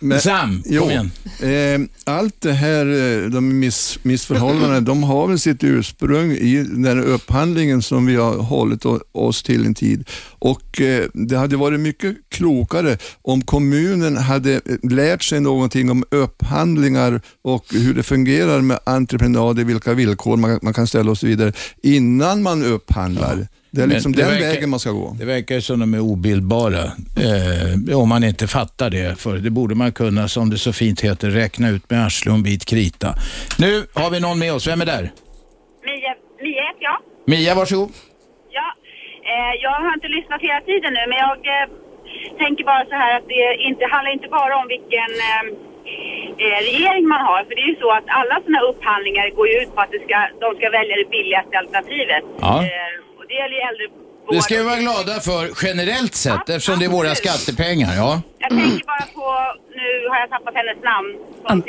Men- Sam, Jo, kom igen. eh, allt det här, eh, de miss, missförhållandena, de har väl sitt ursprung i den här upphandlingen som vi har hållit oss till en tid. Och eh, Det hade varit mycket klokare om kommunen hade eh, lärt sig någonting om upphandlingar och hur det fungerar med entreprenader, vilka villkor man, man kan ställa och så vidare, innan man upphandlar. Det är liksom det den verkar- vägen man ska gå. Det verkar ju som de är obildbara. Eh, om man inte fattar det. För det borde man kunna, som det så fint heter, räkna ut med arsle och en bit krita. Nu har vi någon med oss. Vem är där? Mia, Mia heter jag. Mia, varsågod. Ja, eh, jag har inte lyssnat hela tiden nu, men jag eh, tänker bara så här att det inte, handlar inte bara om vilken eh, eh, regering man har. För det är ju så att alla sådana här upphandlingar går ju ut på att det ska, de ska välja det billigaste alternativet. Ja. Eh, och det gäller ju äldrevård. Det ska vi vara glada för generellt sett eftersom det är våra skattepengar. Ja. Jag tänker bara på, nu har jag tappat hennes namn.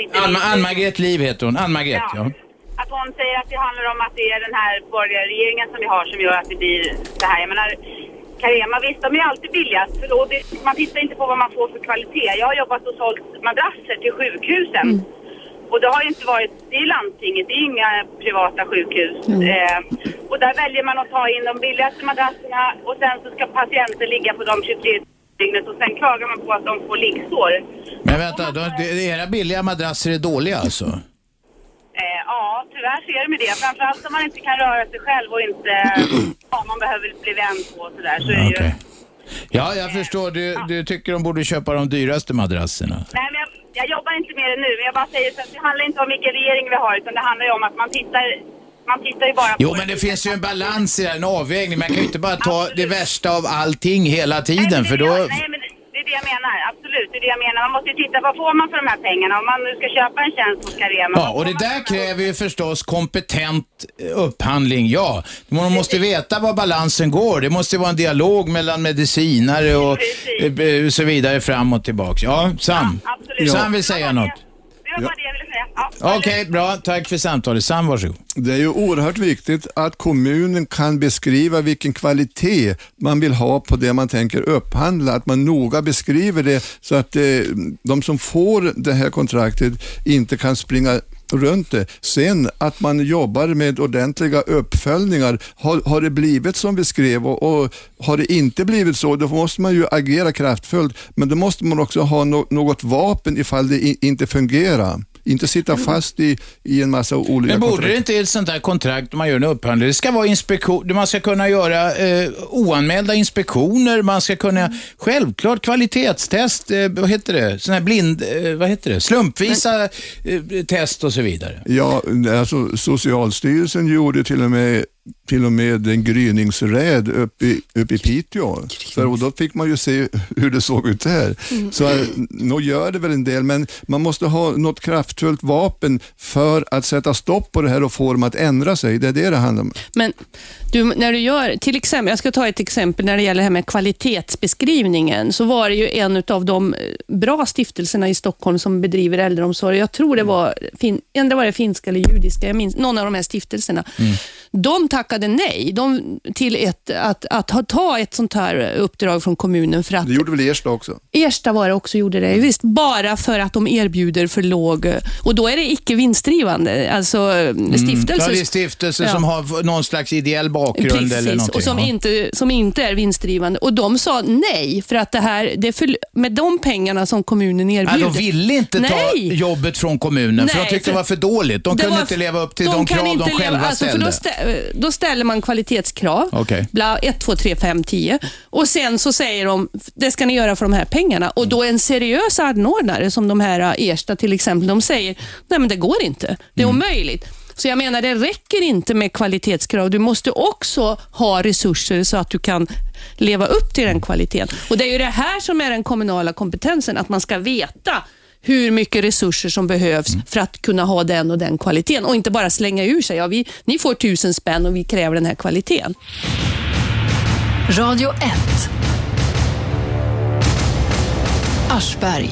I- Ann- Ann-Margret Liv heter hon. Ann-Margret, ja. Att hon säger att det handlar om att det är den här borgerliga regeringen som vi har som gör att det blir så här. Jag menar, Carema, visst de är alltid billigast. För då det, man tittar inte på vad man får för kvalitet. Jag har jobbat och sålt madrasser till sjukhusen. Och det har ju inte varit, det är landstinget, det är inga privata sjukhus. Eh, och där väljer man att ta in de billigaste madrasserna och sen så ska patienten ligga på de 23 dygnet och sen klagar man på att de får liggsår. Men vänta, det, era billiga madrasser är dåliga alltså? Eh, ja, tyvärr så är det med det. Framförallt om man inte kan röra sig själv och inte, ja, man behöver bli vänd på och sådär. Så är det ju... Ja, jag förstår. Du, du tycker de borde köpa de dyraste madrasserna. Nej, men jag, jag jobbar inte med det nu, men jag bara säger så att det handlar inte om vilken regering vi har, utan det handlar ju om att man tittar, man tittar ju bara på... Jo, men det finns ju en balans i det här, en avvägning. Man kan ju inte bara ta det värsta av allting hela tiden, för då... Nej, det, jag menar. Absolut, det är det jag menar. Man måste ju titta, vad får man för de här pengarna? Om man nu ska köpa en tjänst hos Carema. Ja, och det där kräver ju förstås kompetent eh, upphandling, ja. Man måste veta var balansen går. Det måste vara en dialog mellan medicinare och eh, så vidare fram och tillbaks. Ja, Sam. absolut. Sam vill säga något. Det var bara det jag ville säga. Ja. Okej, bra. Tack för samtalet. Sam, varsågod. Det är ju oerhört viktigt att kommunen kan beskriva vilken kvalitet man vill ha på det man tänker upphandla. Att man noga beskriver det så att eh, de som får det här kontraktet inte kan springa runt det. Sen att man jobbar med ordentliga uppföljningar. Har, har det blivit som vi skrev och, och har det inte blivit så, då måste man ju agera kraftfullt. Men då måste man också ha no, något vapen ifall det i, inte fungerar. Inte sitta fast i, i en massa olika Men borde kontrakt. det inte i ett sånt här kontrakt om man gör en upphandling, det ska vara inspektion, man ska kunna göra eh, oanmälda inspektioner, man ska kunna, självklart kvalitetstest, eh, vad heter det, sån här blind, eh, vad heter det, slumpvisa eh, test och så vidare. Ja, alltså Socialstyrelsen gjorde till och med till och med en gryningsräd uppe i, upp i Piteå. För, och då fick man ju se hur det såg ut där. Mm. Så nog gör det väl en del, men man måste ha något kraftfullt vapen för att sätta stopp på det här och få dem att ändra sig. Det är det det handlar om. Men du, när du gör, till exempel, jag ska ta ett exempel när det gäller det här med kvalitetsbeskrivningen, så var det ju en av de eh, bra stiftelserna i Stockholm som bedriver äldreomsorg. Jag tror det var, fin, ändå var det finska eller judiska, jag minns, någon av de här stiftelserna. De tackade nej de, till ett, att, att ha, ta ett sånt här uppdrag från kommunen för att Det gjorde väl Ersta också? Ersta var det också gjorde det, visst. Bara för att de erbjuder för låg... Och då är det icke vinstdrivande, alltså stiftelser. Ja, det är stiftelser Ja. som har någon slags ideell bakgrund eller Precis, någonting. och som, ja. inte, som inte är vinstdrivande. Och de sa nej, för att det här, det är för, med de pengarna som kommunen erbjuder. de ville inte ta Nej. jobbet från kommunen för de Nej, tyckte för- det var för dåligt. De kunde var- inte leva upp till de, krav de inte leva- själva alltså, ställde. Då, stä, då ställer man kvalitetskrav, Okej. bla, 1, 2, 3, 5, 10. Och sen så säger de, det ska ni göra för de här pengarna. Och då en seriös anordnare, som de här äh, Ersta till exempel, de säger, nej men det går inte. Det är Mm. omöjligt. Så jag menar, det räcker inte med kvalitetskrav. Du måste också ha resurser så att du kan leva upp till den kvaliteten. Och Det är ju det här som är den kommunala kompetensen, att man ska veta hur mycket resurser som behövs för att kunna ha den och den kvaliteten och inte bara slänga ur sig, ja, vi, ni får tusen spänn och vi kräver den här kvaliteten. Radio 1. Aschberg.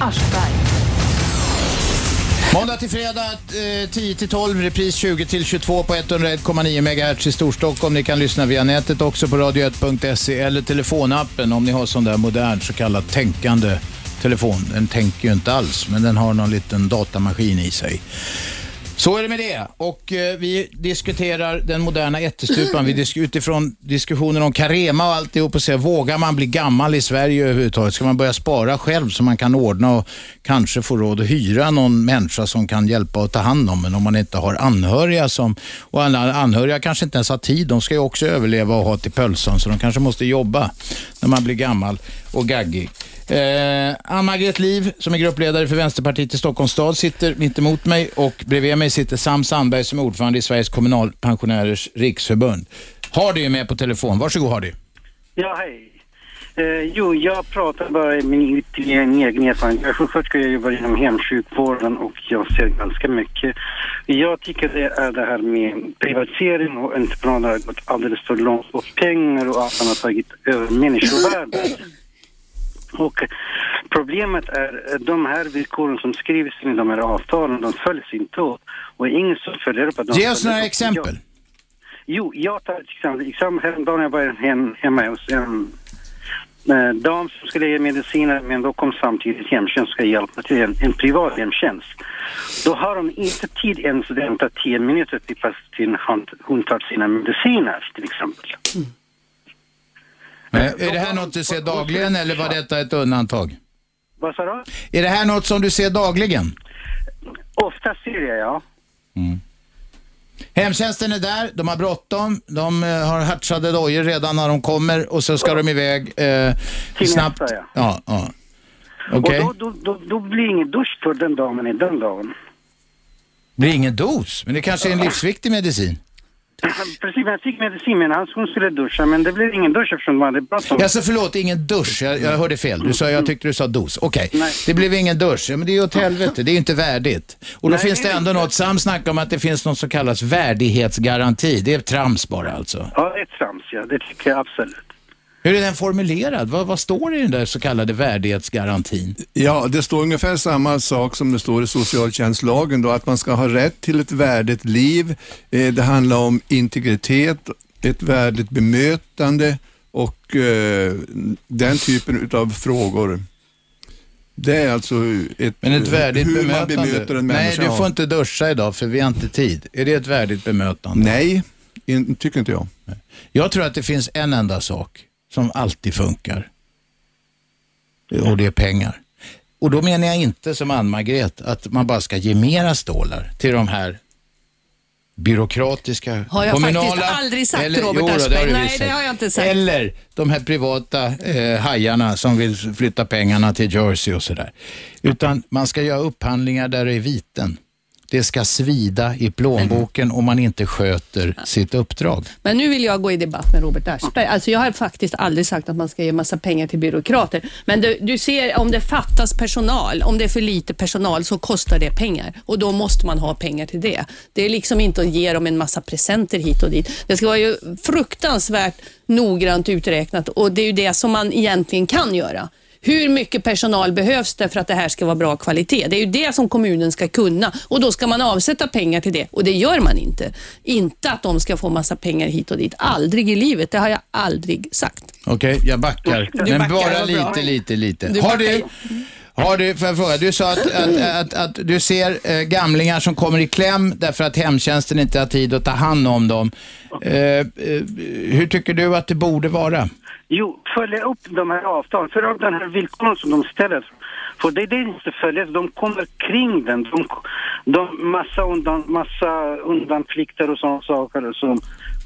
Måndag till fredag eh, 10 till 12, repris 20 till 22 på 101,9 MHz i Storstockholm. Ni kan lyssna via nätet också på radio1.se eller telefonappen om ni har sån där modern så kallad tänkande telefon. Den tänker ju inte alls, men den har någon liten datamaskin i sig. Så är det med det. Och eh, vi diskuterar den moderna ättestupan. Vi disk utifrån diskussionen om Carema och alltihop och säger, vågar man bli gammal i Sverige överhuvudtaget? Ska man börja spara själv så man kan ordna och kanske få råd att hyra någon människa som kan hjälpa och ta hand om en om man inte har anhöriga som, och alla anhöriga kanske inte ens har tid. De ska ju också överleva och ha till pölsan så de kanske måste jobba när man blir gammal och gaggig. Eh, Ann-Margret Liv, som är gruppledare för Vänsterpartiet i Stockholms stad, sitter mitt emot mig och bredvid mig sitter Sam Sandberg som är ordförande i Sveriges kommunalpensionärers riksförbund. Hardy är med på telefon. Varsågod Hardy. Ja, hej. Eh, jo, jag pratar bara i min, min egen erfarenhet. Jag är sjuksköterska jag jobbar inom hemsjukvården och jag ser ganska mycket. Jag tycker det är det här med privatisering och entreprenader har gått alldeles för långt och pengar och allt annat har tagit över människovärdet. Och problemet är eh, de här villkoren som skrivs in i de här avtalen, de följs inte. Och ingen som följer upp att de Ge oss några exempel. Jo, jag tar ett exempel. exempel häromdagen jag var hem, hemma hos en eh, dam som skulle ge mediciner men då kom samtidigt hemtjänst ska hjälpa till, en, en privat hemtjänst. Då har de inte tid ens att vänta 10 minuter till fast till hon, hon tar sina mediciner till exempel. Men är det här något du ser dagligen eller var detta ett undantag? Vad sa du? Är det här något som du ser dagligen? Ofta ser jag, ja. Hemtjänsten är där, de har bråttom, de eh, har hartsade dojor redan när de kommer och så ska de iväg eh, Till snabbt. nästa, ja. Ja, ja. Okej. Och då, då, då, då blir det ingen dusch för den dagen i den dagen. Blir ingen dos, men det kanske är en livsviktig medicin. Precis, men jag fick medicin men han, hon skulle duscha men det blev ingen dusch eftersom de hade bråttom. Alltså förlåt, ingen dusch. Jag, jag hörde fel. Du sa, jag tyckte du sa dos. Okej, det blev ingen dusch. Ja, men det är ju åt helvete. Det är ju inte värdigt. Och då Nej, finns det det är ändå något. Sam snackar om att det finns något som kallas värdighetsgaranti. Det är trams bara alltså. Ja, det är trams, ja. Det tycker jag absolut. Hur är den formulerad? Vad, vad står det i den där så kallade värdighetsgarantin? Ja, det står ungefär samma sak som det står i socialtjänstlagen, då, att man ska ha rätt till ett värdigt liv. Eh, det handlar om integritet, ett värdigt bemötande och eh, den typen av frågor. Det är alltså ett, Men ett värdigt hur bemötande? man bemöter en Nej, människa. du får inte duscha idag för vi har inte tid. Är det ett värdigt bemötande? Nej, in, tycker inte jag. Jag tror att det finns en enda sak som alltid funkar. Och det är pengar. Och då menar jag inte som Ann-Margret att man bara ska ge mera stålar till de här byråkratiska, Har jag kommunala... faktiskt aldrig sagt, Robert jo, det Aschberg. du Nej, det har jag inte sagt. Eller de här privata eh, hajarna som vill flytta pengarna till Jersey och sådär. Utan man ska göra upphandlingar där det är viten. Det ska svida i plånboken om man inte sköter sitt uppdrag. Men nu vill jag gå i debatt med Robert Aschberg. Alltså jag har faktiskt aldrig sagt att man ska ge massa pengar till byråkrater. Men du, du ser, om det fattas personal, om det är för lite personal så kostar det pengar och då måste man ha pengar till det. Det är liksom inte att ge dem en massa presenter hit och dit. Det ska vara ju fruktansvärt noggrant uträknat och det är ju det som man egentligen kan göra. Hur mycket personal behövs det för att det här ska vara bra kvalitet? Det är ju det som kommunen ska kunna och då ska man avsätta pengar till det och det gör man inte. Inte att de ska få massa pengar hit och dit. Aldrig i livet. Det har jag aldrig sagt. Okej, jag backar. Du Men backar, bara lite, lite, lite. Du har du, har du, får jag fråga, du sa att, att, att, att du ser eh, gamlingar som kommer i kläm därför att hemtjänsten inte har tid att ta hand om dem. Eh, eh, hur tycker du att det borde vara? Jo, följa upp de här avtalen, följa upp den här villkoren som de ställer. För det är det inte följer, de kommer kring den. De, de massa, undan, massa undanflykter och sådana saker som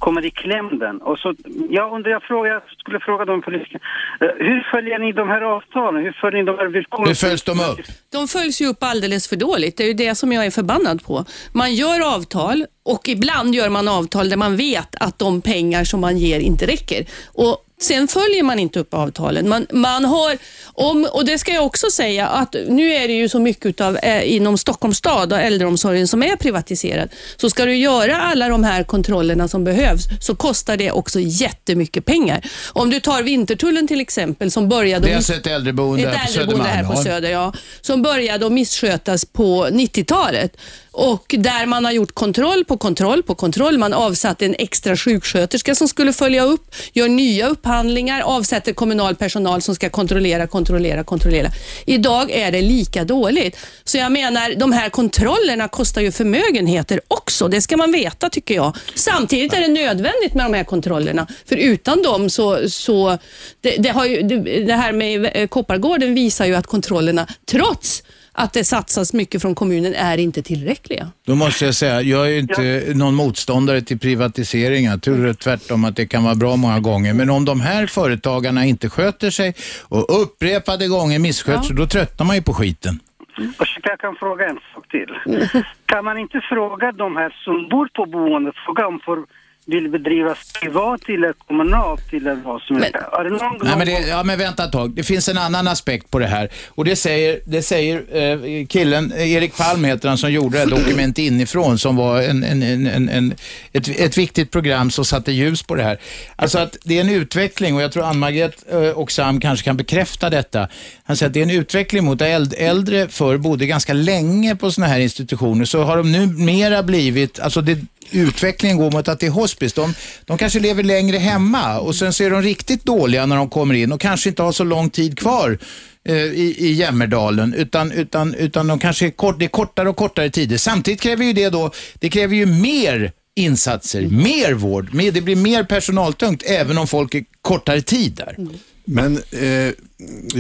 kommer i kläm den. Och så, jag undrar, jag, frågar, jag skulle fråga de politikerna, eh, hur följer ni de här avtalen? Hur följer ni de här villkoren? Hur följs de upp? De följs ju upp alldeles för dåligt. Det är ju det som jag är förbannad på. Man gör avtal och ibland gör man avtal där man vet att de pengar som man ger inte räcker. Och Sen följer man inte upp avtalen. Man, man har, om, och det ska jag också säga, att nu är det ju så mycket av, eh, inom Stockholms stad och äldreomsorgen som är privatiserad. Så ska du göra alla de här kontrollerna som behövs så kostar det också jättemycket pengar. Om du tar Vintertullen till exempel som började... Det är alltså ett äldreboende ett här på äldreboende här på Södermalm. Söder, ja. Som började att misskötas på 90-talet. Och där man har gjort kontroll på kontroll på kontroll. Man avsatte en extra sjuksköterska som skulle följa upp, gör nya upphandlingar, avsätter kommunal personal som ska kontrollera, kontrollera, kontrollera. Idag är det lika dåligt. Så jag menar, de här kontrollerna kostar ju förmögenheter också. Det ska man veta tycker jag. Samtidigt är det nödvändigt med de här kontrollerna. För utan dem så, så det, det, har ju, det, det här med eh, Koppargården visar ju att kontrollerna, trots att det satsas mycket från kommunen, är inte tillräckliga. Då måste jag säga, jag är inte någon motståndare till privatiseringar. Jag tror tvärtom att det kan vara bra många gånger. Men om de här företagarna inte sköter sig och upprepade gånger missköter sig, då tröttnar man ju på skiten. Ursäkta, jag kan fråga en sak till. Kan man inte fråga de här som bor på boendet, fråga om får vill bedrivas privat eller kommunalt eller vad som helst? Är det någon Nej, men det, ja, men vänta ett tag. Det finns en annan aspekt på det här. Och det säger, det säger eh, killen, eh, Erik Palm heter han, som gjorde Dokument inifrån, som var en, en, en, en, en, ett, ett viktigt program som satte ljus på det här. Alltså att det är en utveckling, och jag tror Ann-Margret eh, och Sam kanske kan bekräfta detta. Han säger att det är en utveckling mot att äld- äldre förr bodde ganska länge på sådana här institutioner, så har de nu mera blivit, alltså det, utvecklingen går mot att det är hospice. De, de kanske lever längre hemma och sen så är de riktigt dåliga när de kommer in och kanske inte har så lång tid kvar eh, i, i Jämmerdalen utan, utan, utan de kanske är, kort, det är kortare och kortare tider. Samtidigt kräver ju det då, det kräver ju mer insatser, mer vård, mer, det blir mer personaltungt även om folk är kortare tid där. Men eh,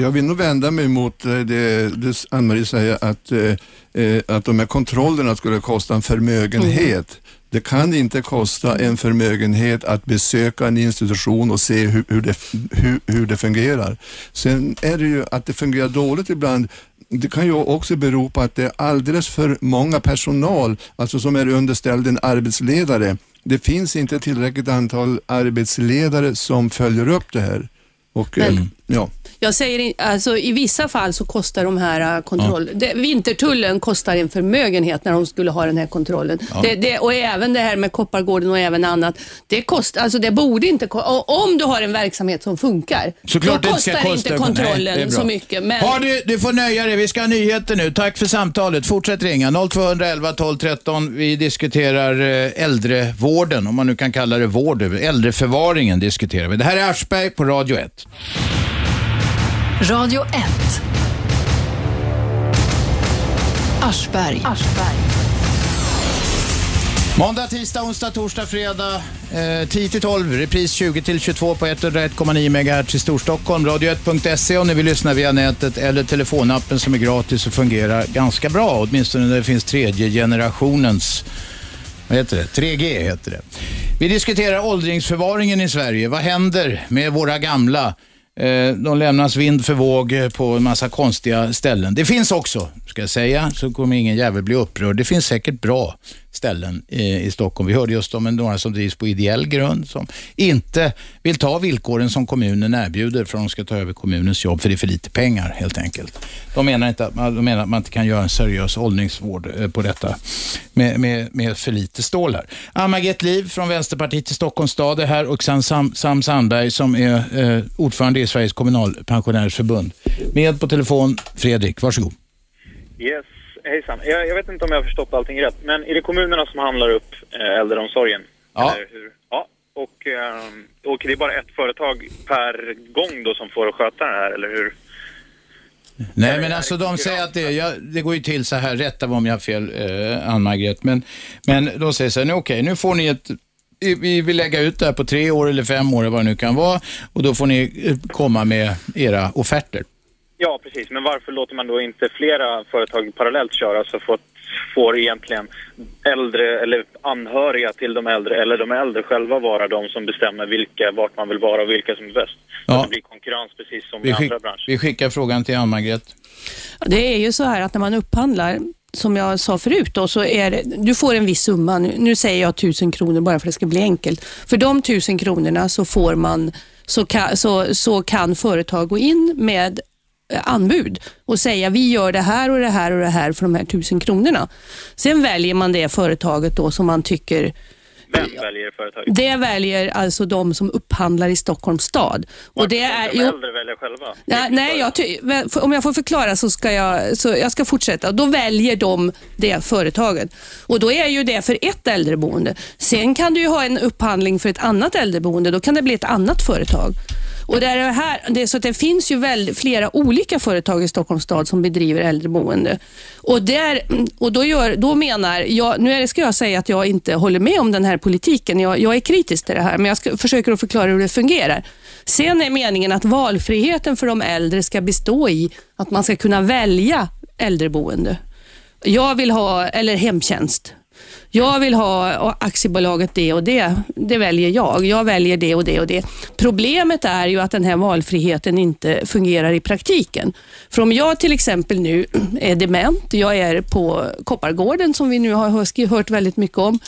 jag vill nog vända mig mot eh, det, det Ann-Marie säger att, eh, eh, att de här kontrollerna skulle kosta en förmögenhet. Det kan inte kosta en förmögenhet att besöka en institution och se hur, hur, det, hur, hur det fungerar. Sen är det ju att det fungerar dåligt ibland. Det kan ju också bero på att det är alldeles för många personal, alltså som är underställd en arbetsledare. Det finns inte tillräckligt antal arbetsledare som följer upp det här. Och, Men- ja. Jag säger, alltså, I vissa fall så kostar de här äh, kontroll... Det, vintertullen kostar en förmögenhet när de skulle ha den här kontrollen. Ja. Det, det, och även det här med Koppargården och även annat. Det, kost, alltså, det borde inte... Om du har en verksamhet som funkar, Såklart då kostar kosta. inte kontrollen Nej, så mycket. Men... Har du, du får nöja dig. Vi ska ha nyheter nu. Tack för samtalet. Fortsätt ringa. 0211 12 13. Vi diskuterar eh, äldrevården, om man nu kan kalla det vård. Äldreförvaringen diskuterar vi. Det här är Aschberg på Radio 1. Radio 1. Aschberg. Måndag, tisdag, onsdag, torsdag, fredag eh, 10 till 12. Repris 20 till 22 på 101,9 MHz i Storstockholm. Radio1.se om ni vill lyssna via nätet eller telefonappen som är gratis och fungerar ganska bra. Åtminstone när det finns tredje generationens vad heter det? 3G heter det. Vi diskuterar åldringsförvaringen i Sverige. Vad händer med våra gamla? Eh, de lämnas vind för våg eh, på en massa konstiga ställen. Det finns också, ska jag säga, så kommer ingen jävel bli upprörd. Det finns säkert bra ställen eh, i Stockholm. Vi hörde just om några som drivs på ideell grund som inte vill ta villkoren som kommunen erbjuder för att de ska ta över kommunens jobb för det är för lite pengar helt enkelt. De menar, inte att, man- de menar att man inte kan göra en seriös åldringsvård eh, på detta med, med, med för lite stålar. Ann-Margret Liv från Vänsterpartiet i Stockholms stad är här och sen Sam, Sam Sandberg som är eh, ordförande i Sveriges kommunalpensionärsförbund. Med på telefon Fredrik, varsågod. Yes, hejsan. Jag, jag vet inte om jag har förstått allting rätt, men är det kommunerna som handlar upp eh, äldreomsorgen? Ja. Eller hur? Ja. Och, och det är bara ett företag per gång då som får sköta det här, eller hur? Nej, men alltså de säger att det, ja, det går ju till så här, rätta mig om jag har fel, eh, Ann-Margret, men, men de säger så här, nu, okej, nu får ni ett vi vill lägga ut det här på tre år eller fem år, vad det nu kan vara, och då får ni eh, komma med era offerter. Ja, precis. Men varför låter man då inte flera företag parallellt köra så får, får egentligen äldre eller anhöriga till de äldre eller de äldre själva vara de som bestämmer vilka, vart man vill vara och vilka som är bäst? Så Ja. att det blir konkurrens precis som i Vi, andra skick, branscher. vi skickar frågan till Ann-Margret. Det är ju så här att när man upphandlar som jag sa förut, då, så är det, du får en viss summa. Nu, nu säger jag tusen kronor bara för att det ska bli enkelt. För de tusen kronorna så får man så kan, så, så kan företag gå in med anbud och säga vi gör det här och det här och det här för de här tusen kronorna. Sen väljer man det företaget då som man tycker Vem väljer företaget? det väljer alltså de som upphandlar i Stockholms stad. Och det är, De äldre väljer själva. Ja, nej, jag ty- om jag får förklara så ska jag, så jag ska fortsätta. Då väljer de det företaget. Och Då är ju det för ett äldreboende. Sen kan du ha en upphandling för ett annat äldreboende. Då kan det bli ett annat företag. Och det, är här, det, så att det finns ju väl, flera olika företag i Stockholms stad som bedriver äldreboende. Och, där, och då, gör, då menar jag, nu är det- ska jag säga att jag inte håller med om den här politiken. Jag, jag är kritisk till det här, men jag ska, försöker att förklara hur det fungerar. Sen är meningen att valfriheten för de äldre ska bestå i att man ska kunna välja äldreboende. Jag vill ha, eller hemtjänst. Jag vill ha aktiebolaget det och det. Det väljer jag. Jag väljer det och det och det. Problemet är ju att den här valfriheten inte fungerar i praktiken. För om jag till exempel nu är dement, jag är på Koppargården som vi nu har hört väldigt mycket om.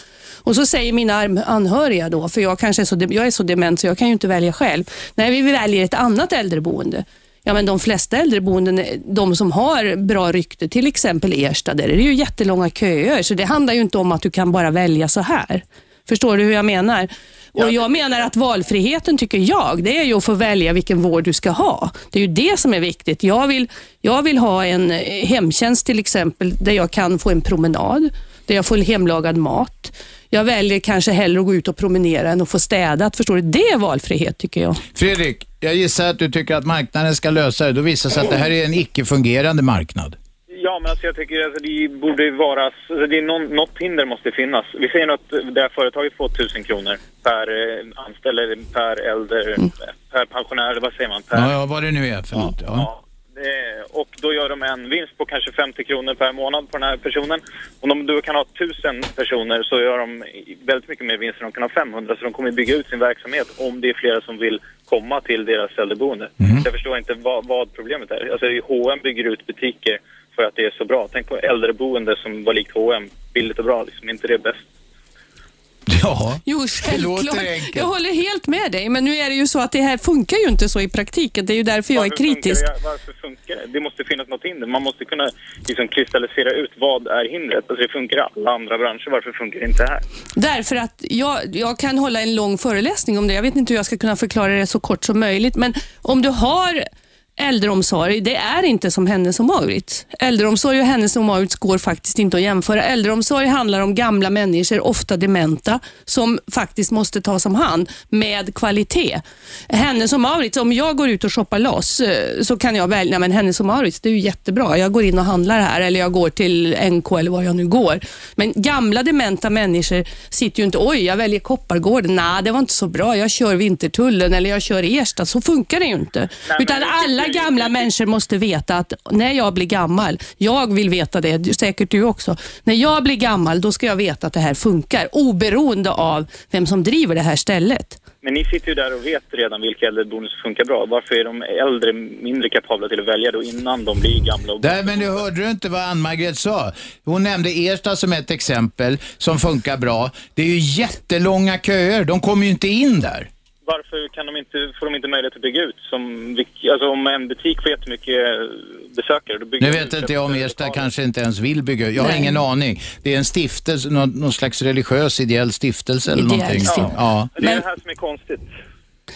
Och så säger mina anhöriga då, för jag, kanske är så, jag är så dement så jag kan ju inte välja själv. Nej, vi väljer ett annat äldreboende. Ja, men de flesta äldreboenden, de som har bra rykte, till exempel Ersta, där är det ju jättelånga köer. Så det handlar ju inte om att du kan bara välja så här. Förstår du hur jag menar? Och Jag menar att valfriheten, tycker jag, det är ju att få välja vilken vård du ska ha. Det är ju det som är viktigt. Jag vill, jag vill ha en hemtjänst till exempel, där jag kan få en promenad, där jag får hemlagad mat. Jag väljer kanske hellre att gå ut och promenera än att få städat. Förstår du? Det är valfrihet, tycker jag. Fredrik, jag gissar att du tycker att marknaden ska lösa det. Då visar sig att det här är en icke-fungerande marknad. Ja, men alltså jag tycker att det borde vara... Alltså det är någon, något hinder måste finnas. Vi säger att det här företaget får 1000 kronor per eh, anställd, eller per äldre, per pensionär, eller vad säger man? Per, Ja, ja, vad det nu är för något. Ja. Ja, och då gör de en vinst på kanske 50 kronor per månad på den här personen. Om de då kan ha 1000 personer så gör de väldigt mycket mer vinst än de kan ha 500. Så de kommer bygga ut sin verksamhet om det är flera som vill komma till deras äldreboende. Mm. Jag förstår inte vad, vad problemet är. Alltså H&M bygger ut butiker för att det är så bra. Tänk på äldreboende som var likt H&M billigt och bra. Liksom. Inte det bäst? Ja, Jo, självklart. Jag håller helt med dig, men nu är det ju så att det här funkar ju inte så i praktiken. Det är ju därför jag är Varför funkar kritisk. det? Varför funkar det? Det måste finnas något hinder. Man måste kunna liksom kristallisera ut vad är hindret. Alltså det funkar i alla andra branscher. Varför funkar det inte här? Därför att jag, jag kan hålla en lång föreläsning om det. Jag vet inte hur jag ska kunna förklara det så kort som möjligt, men om du har äldreomsorg, det är inte som Hennes och Mauritz. Äldreomsorg och Hennes och Mauritz går faktiskt inte att jämföra. Äldreomsorg handlar om gamla människor, ofta dementa, som faktiskt måste tas om hand med kvalitet. Hennes och Mauritz, om jag går ut och shoppar loss eh, så kan jag välja, men Hennes och Mauritz, det är ju jättebra. Jag går in och handlar här eller jag går till NK eller var jag nu går. Men gamla dementa människor sitter ju inte, oj, jag väljer Koppargården. Nej, det var inte så bra. Jag kör Vintertullen eller jag kör Ersta. Så funkar det ju inte. men Utan det- alla gamla människor måste veta att när jag blir gammal, jag vill veta det, säkert du också. När jag blir gammal, då ska jag veta att det här funkar, oberoende av vem som driver det här stället. Men ni sitter ju där och vet redan vilka äldreboenden som funkar bra. Varför är de äldre mindre kapabla till att välja då innan de blir gamla? Och Där, men du hörde du inte vad Ann-Margret sa? Hon nämnde Ersta som ett exempel som funkar bra. Det är ju jättelånga köer. De kommer ju inte in där. Varför kan de inte, får de inte möjlighet att bygga ut? Som, alltså om en butik får jättemycket besökare, då bygger Nu vet ut inte jag om Ersta kanske inte ens vill bygga Jag har Nej. ingen aning. Det är en stiftelse, någon, någon slags religiös ideell stiftelse eller Ideell någonting. stiftelse. Ja. Det är det här som är konstigt.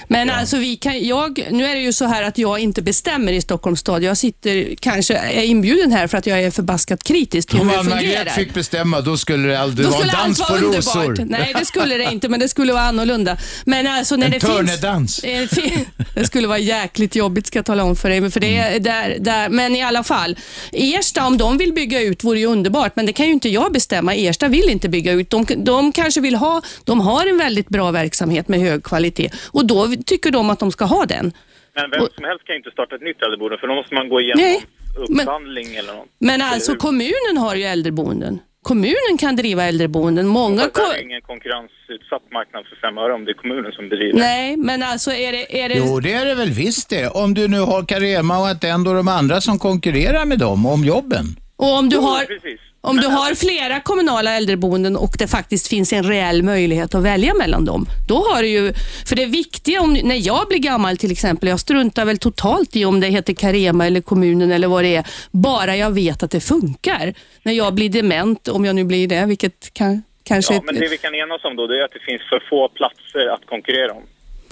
Men alltså vi kan, jag, nu är det ju så här att jag inte bestämmer i Stockholms stad. Jag sitter, kanske är inbjuden här för att jag är förbaskat kritisk till Om hur det fungerar. fick bestämma då skulle det aldrig Då vara en dans på vara rosor. underbart. Nej, det skulle det inte, men det skulle vara annorlunda. Men alltså när En det finns... törnedans. Eh, fi- Det skulle vara jäkligt jobbigt ska jag tala om för dig. Men, för det Mm. är där, där, men i alla fall, Ersta om de vill bygga ut vore ju underbart, men det kan ju inte jag bestämma. Ersta vill inte bygga ut. De, de kanske vill ha, de har en väldigt bra verksamhet med hög kvalitet och då tycker de att de ska ha den. Men vem som helst kan ju inte starta ett nytt äldreboende för då måste man gå igenom Nej, men- upphandling eller något. Men alltså hur? kommunen har ju äldreboenden. Kommunen kan driva äldreboenden. Många det är ingen konkurrensutsatt marknad för fem öre om det är kommunen som bedriver. Nej, men alltså är det... Är det... Jo, det är det väl visst det. Om du nu har Carema och Attendo och de andra som konkurrerar med dem om jobben. Och om du Jo, har... Precis. Om du har flera kommunala äldreboenden och det faktiskt finns en reell möjlighet att välja mellan dem, då har du ju... För det viktiga, om, när jag blir gammal till exempel, jag struntar väl totalt i om det heter Carema eller kommunen eller vad det är, bara jag vet att det funkar. När jag blir dement, om jag nu blir det, vilket kan, kanske... Ja, men det vi kan enas om då det är att det finns för få platser att konkurrera om.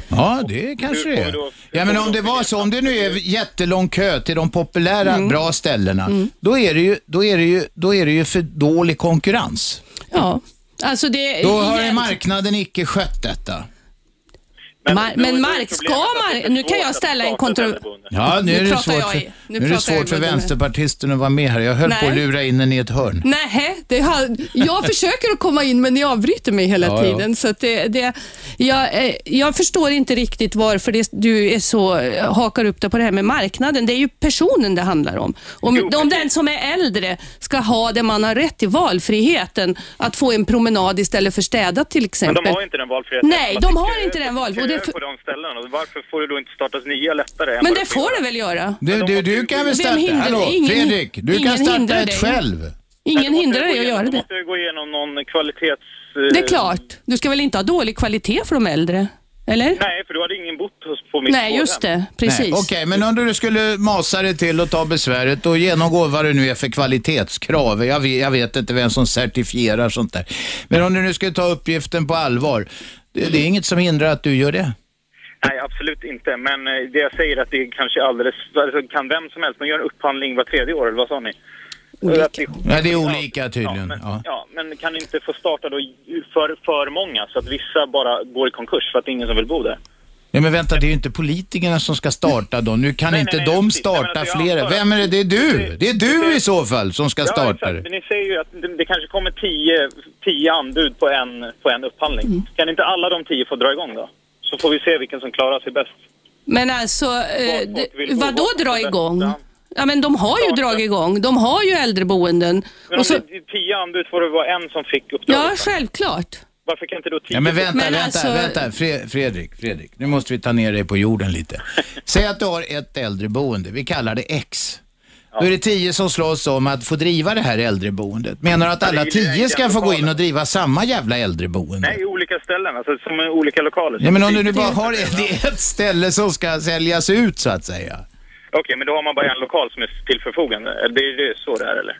Ja, det kanske det är. Ja, men om det var så, om det nu är jättelång kö till de populära, Mm. bra ställena, då, är det ju, då, är det ju, då är det ju för dålig konkurrens. Ja, alltså det... Då har ju marknaden icke skött detta. Mar- men mark ska man... Nu kan jag ställa en kontroll... Ja, nu, är det svårt för, nu är det svårt för vänsterpartisten att vara med här. Jag höll på att Nej. lura in den i ett hörn. Nej, det har, jag försöker att komma in men ni avbryter mig hela Ja, ja. tiden. Så att det, det, jag, eh, jag förstår inte riktigt varför det, du är så, hakar upp dig på det här med marknaden. Det är ju personen det handlar om. Om, om den som är äldre ska ha det man har rätt till, valfriheten, att få en promenad istället för städat till Men exempel. de har inte den valfriheten. Nej, Man de har inte den valfriheten. på de ställena. Varför får det då inte startas nya lättare? Men det får det väl göra? Du, du, du kan väl starta, hindrar- hallå ingen- Fredrik, du kan starta ett dig. själv. Ingen hindrar dig att göra det. måste jag gå igenom någon kvalitets... Det är klart. Du ska väl inte ha dålig kvalitet för de äldre? Eller? Nej, för då hade ingen bott på mitt Nej, just det. Precis. Nej, Okej, men om du skulle masa dig till och ta besväret och genomgå vad det nu är för kvalitetskrav. Jag vet, jag vet inte vem som certifierar sånt där. Men om du nu skulle ta uppgiften på allvar, det, det är inget som hindrar att du gör det. Nej, absolut inte. Men eh, det jag säger är att det är kanske alldeles... Alltså, kan vem som helst, man gör en upphandling var tredje år, eller vad sa ni? Det- Ja, det är olika tydligen. Ja. Ja, men kan inte få starta då för, för många så att vissa bara går i konkurs för att det är ingen som vill bo där? Ja, men vänta, det är ju inte politikerna som ska starta då. Nu kan Nej, inte nej, nej, de precis. Nej, men starta att- Vem är det? Det är du. Det är du i så fall som ska ja, starta exakt. det. Men ni säger ju att det, det kanske kommer tio, tio anbud på en, på en upphandling. Mm. Kan inte alla de tio få dra igång då? Så får vi se vilken som klarar sig bäst. Men alltså, eh, det- vill bo, vad då vart dra igång? bästa? Ja, men de har ju dragit igång. De har ju äldreboenden. Men om så, det är tio anbud får det vara en som fick uppdraget. ja, självklart. Varför kan inte då tio... Ja, men vänta, Men vänta, alltså- vänta. Fre- Fredrik, Fredrik, nu måste vi ta ner dig på jorden lite. Säg att du har ett äldreboende, vi kallar det X. Då är det tio som slåss om att få driva det här äldreboendet. Menar du att alla tio ska få gå in och driva samma jävla äldreboende? Nej, olika ställen, alltså som olika lokaler. Ja, men om du nu bara har ett ställe som ska säljas ut så att säga. Okej, men då har man bara en lokal som är till förfogande. Det är det så det är, eller?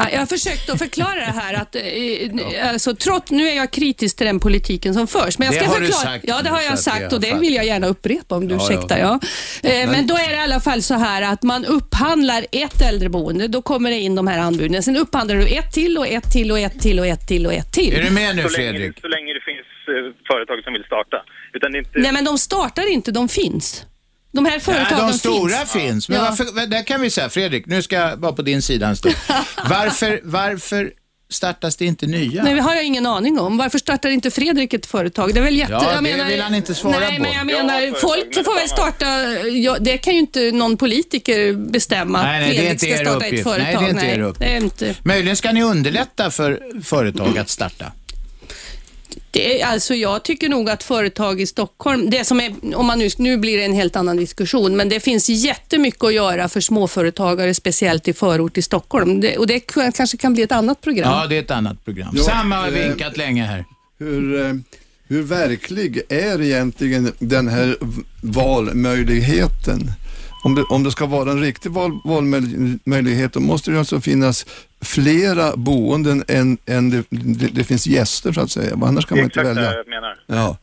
Ja, Jag har försökt att förklara det här att, eh, alltså, trots, nu är jag kritisk till den politiken som förs. Men jag Det ska har du förklara, sagt Ja, det har jag sagt och det vill jag gärna upprepa om du Ja, ursäktar. Ja. Eh, Men då är det i alla fall så här att man upphandlar ett äldreboende, då kommer det in de här anbuden. Sen upphandlar du ett till och ett till och ett till och ett till och ett till. Är du med nu så länge, Fredrik? så länge det finns eh, företag som vill starta. Det inte... Nej, men de startar inte, de finns. De här Ja, företagen de stora finns. finns. Men Ja. varför, där kan vi säga, Fredrik, nu ska jag vara på din sida en stund. Varför, varför startas det inte nya? Nej, det har jag ingen aning om. Varför startar inte Fredrik ett företag? Det är väl jätte... Ja, jag det vill han inte svara nej, på. men jag Ja, menar, företag, folk får väl starta... Ja, det kan ju inte någon politiker bestämma Nej, nej, Fredrik ska starta uppgift. ett Nej, företag. det är inte er uppgift. det är inte. Möjligen ska ni underlätta för företag att starta. Det alltså, jag tycker nog att företag i Stockholm, det som är, om man nu, nu blir det en helt annan diskussion, men det finns jättemycket att göra för småföretagare, speciellt i förort i Stockholm. Det, och det kanske kan bli ett annat program. Ja, det är ett annat program. Ja, Samma har eh, vinkat länge här. Hur, eh, hur verklig är egentligen den här valmöjligheten? Om det, om det ska vara en riktig val, valmöjlighet då måste det alltså finnas flera boenden än, än det, det, det finns gäster så att säga. Annars kan det är man inte exakt det välja. jag menar. Ja.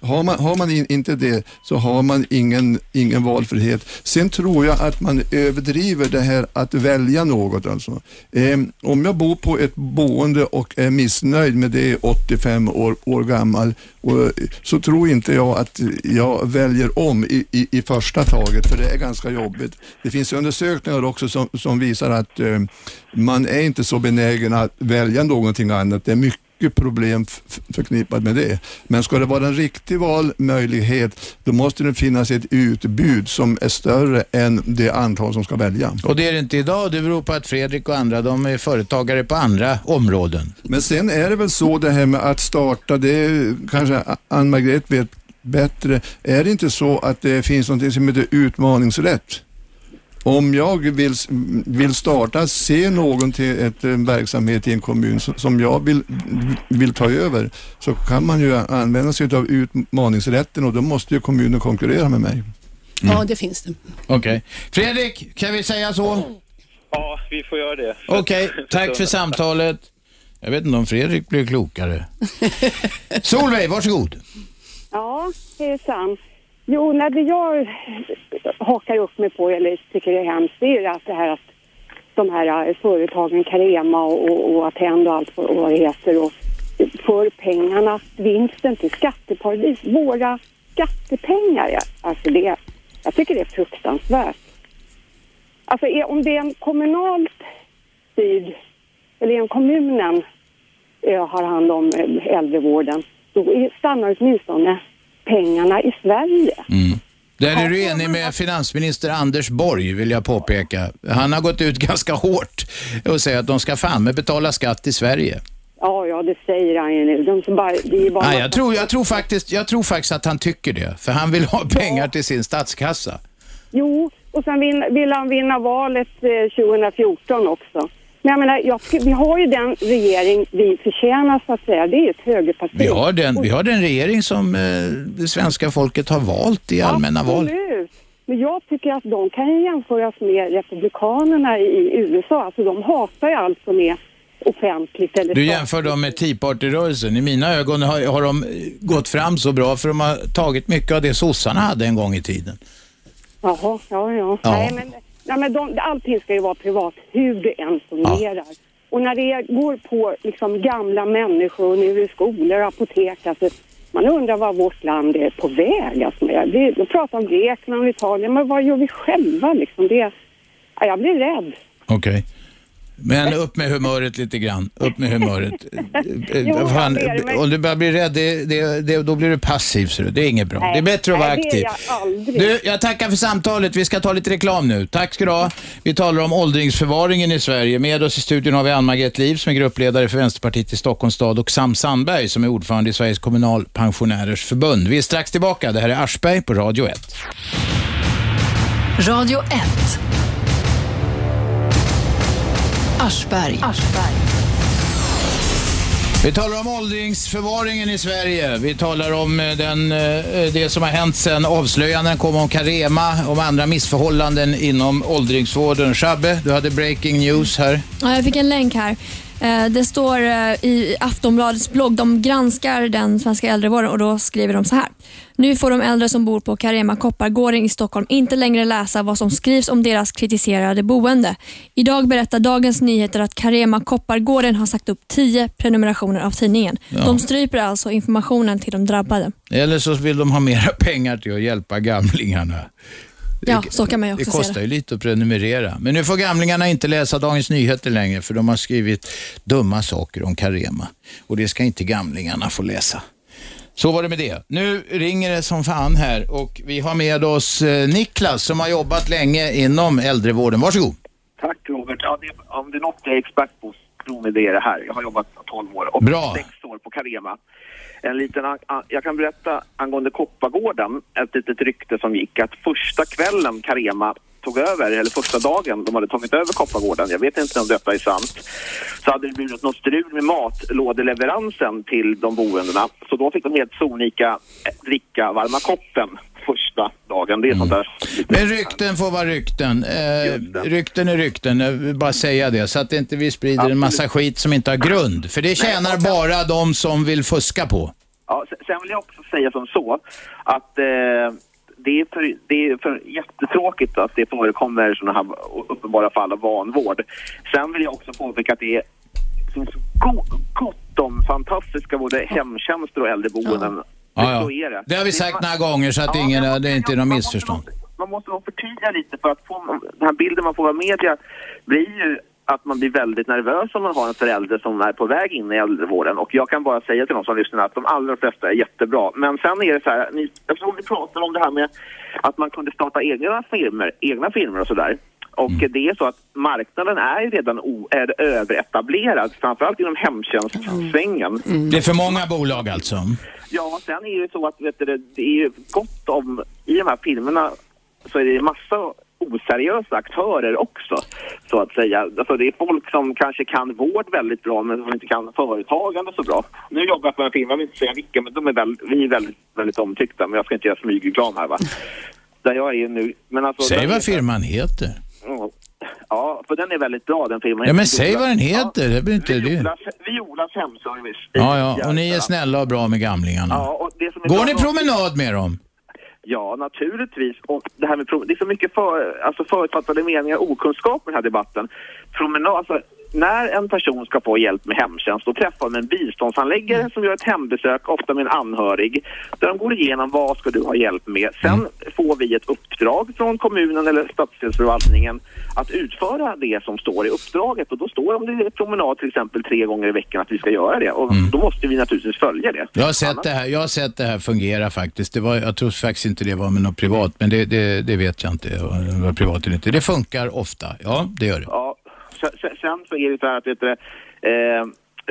Har man, har man in, inte det så har man ingen, ingen valfrihet. Sen tror jag att man överdriver det här att välja något. Alltså. Eh, om jag bor på ett boende och är missnöjd med det, 85 år, år gammal, och, så tror inte jag att jag väljer om i, i, i första taget, för det är ganska jobbigt. Det finns undersökningar också som, som visar att eh, man är inte så benägen att välja någonting annat. Det är mycket mycket problem förknippat med det. Men ska det vara en riktig valmöjlighet, då måste det finnas ett utbud som är större än det antal som ska välja. Och det är det inte idag. Det beror på att Fredrik och andra, de är företagare på andra områden. Men sen är det väl så det här med att starta, det är, kanske Ann-Margret vet bättre. Är det inte så att det finns något som heter utmaningsrätt? Om jag vill, vill starta, se någon till ett, en verksamhet i en kommun som, som jag vill, vill ta över, så kan man ju använda sig av utmaningsrätten och då måste ju kommunen konkurrera med mig. Ja, det finns det. Okej. Fredrik, kan vi säga så? Ja, vi får göra det. Okej, tack för samtalet. Jag vet inte om Fredrik blir klokare. Solveig, varsågod. Ja, hejsan. Jo, när det jag hakar upp mig på eller tycker är hemskt det är ju att det här att de här eh, företagen Carema och, och, och Attendo och allt vad det heter och för pengarna, vinsten till skatteparadis, våra skattepengar. Alltså det, jag tycker det är fruktansvärt. Alltså är, om det är en kommunalt styrd, eller om kommunen eh, har hand om eh, äldrevården, då är, stannar åtminstone pengarna i Sverige. Där är du enig med finansminister Anders Borg, vill jag påpeka. Han har gått ut ganska hårt och säger att de ska fan med betala skatt i Sverige. Ja, ja, det säger han ju nu. De som bara, det är bara Nej, jag, tror, jag, tror faktiskt, jag tror faktiskt att han tycker det, för han vill ha pengar till sin statskassa. Jo, och sen vill, vill han vinna valet eh, 2014 också. Men jag menar, jag, vi har ju den regering vi förtjänar så att säga. Det är ju ett högerparti. Vi har den, vi har den regering som eh, det svenska folket har valt i allmänna val. Absolut. Men jag tycker att de kan ju jämföras med republikanerna i, USA. Alltså de hatar ju allt som är offentligt eller Du jämför dem med Tea Party-rörelsen. I mina ögon har, har de gått fram så bra för de har tagit mycket av det sossarna hade en gång i tiden. Jaha, ja, ja. Ja. Nej, men, nej, men de, allting ska ju vara privat, hur det än fungerar. Och när det går på liksom gamla människor och nu det skolor och apotek, alltså, man undrar vad vårt land är på väg. Alltså, blir, de pratar om Grekland och Italien, men vad gör vi själva liksom? Det, ja, jag blir rädd. Okej. Men upp med humöret lite grann. Upp med humöret. Jo, Fan, ber, men- Om du börjar bli rädd, det, det, det, då blir du passiv. Så det är inget bra. Nej, det är bättre att vara nej, aktiv. jag. Du, jag tackar för samtalet. Vi ska ta lite reklam nu. Tack ska du ha. Vi talar om åldringsförvaringen i Sverige. Med oss i studion har vi Ann-Margret Liv som är gruppledare för Vänsterpartiet i Stockholms stad och Sam Sandberg som är ordförande i Sveriges kommunalpensionärers förbund. Vi är strax tillbaka. Det här är Aschberg på Radio 1. Radio 1. Aschberg. Vi talar om åldringsförvaringen i Sverige. Vi talar om eh, den, eh, det som har hänt sedan avslöjanden kom om Carema, om andra missförhållanden inom åldringsvården. Shabbe, du hade breaking news här. Ja, jag fick en länk här. Eh, Det står eh, i Aftonbladets blogg, de granskar den svenska äldrevården och då skriver de så här. Nu får de äldre som bor på Carema Koppargården i Stockholm inte längre läsa vad som skrivs om deras kritiserade boende. Idag berättar Dagens Nyheter att Carema Koppargården har sagt upp 10 prenumerationer av tidningen. Ja. De stryper alltså informationen till de drabbade. Eller så vill de ha mera pengar till att hjälpa gamlingarna. Ja, så kan man Det också se kostar det. ju lite att prenumerera. Men nu får gamlingarna inte läsa Dagens Nyheter längre för de har skrivit dumma saker om Carema. Och det ska inte gamlingarna få läsa. Så var det med det. Nu ringer det som fan här och vi har med oss eh, Niklas som har jobbat länge inom äldrevården. Varsågod. Tack Robert. Ja, det, om det är något jag är expert på, tro mig det är det här. Jag har jobbat 12 år och Bra. 6 år på Carema. En liten, jag kan berätta angående Koppargården, ett litet rykte som gick att första kvällen Carema tog över, eller första dagen de hade tagit över Koppargården, jag vet inte om detta är sant, så hade det blivit något strul med matlådeleveransen till de boendena. Så då fick de helt sonika dricka varma koppen första dagen. Det är sånt där. Men rykten får vara rykten. Eh, rykten är rykten, jag vill bara säga det. Så att inte vi sprider en massa skit som inte har grund. För det tjänar bara de som vill fuska på. Ja, se- sen vill jag också säga som så att eh, det, är för, det är för jättetråkigt att det förekommer sådana här uppenbara fall av vanvård. Sen vill jag också påpeka att det är finns go- gott om fantastiska både hemtjänster och äldreboenden. Ja, ja. är det. Det har vi sagt några gånger så att ingen, det är inte något missförstånd. Man måste nog förtydliga lite för att få den här bilden man får av media blir ju att man blir väldigt nervös om man har en förälder som är på väg in i äldrevården. Och jag kan bara säga till de som lyssnar att de allra flesta är jättebra. Men sen är det så här, ni, eftersom vi pratar om det här med att man kunde starta egna firmor, egna firmor och sådär. Och det är så att marknaden är ju redan o, är överetablerad, framförallt inom hemtjänstsvängen. Det är för många bolag alltså. Ja, sen är det så att vet du, det det är ju gott om, i de här filmerna så är det massa oseriösa aktörer också, så att säga. Alltså det är folk som kanske kan vård väldigt bra, men som inte kan företagande så bra. Nu jobbar jag på en firma, jag vill inte säga vilken, men de är väl, vi är väldigt, väldigt omtyckta, men jag ska inte göra smygreklam här va. Där jag är nu. Men alltså, Säg vad firman heter. Ja. Ja, för den är väldigt bra den firman. Ja, men säg vad den heter. Det blir inte det. Violas, Violas hemservice. Ja, ja, och ni är snälla och bra med gamlingarna. Ja, Går ni promenad med dem? Ja, naturligtvis. Och det, här med det är så mycket för, alltså förutfattade meningar och okunskap i den här debatten. Promenad, alltså, när en person ska få hjälp med hemtjänst, då träffar man en biståndshandläggare som gör ett hembesök, ofta med en anhörig, där de går igenom vad ska du ha hjälp med. Sen får vi ett uppdrag från kommunen eller stadsdelsförvaltningen att utföra det som står i uppdraget. Och då står det om det är promenad till exempel tre gånger i veckan att vi ska göra det. Och då måste vi naturligtvis följa det. Jag har sett det här, jag har sett det här fungera faktiskt. Det var, jag tror faktiskt inte det var med något privat, men det, det, det vet jag inte det var privat eller inte. Det funkar ofta, ja det gör det. Ja, sen, så är det så här att vet du, eh,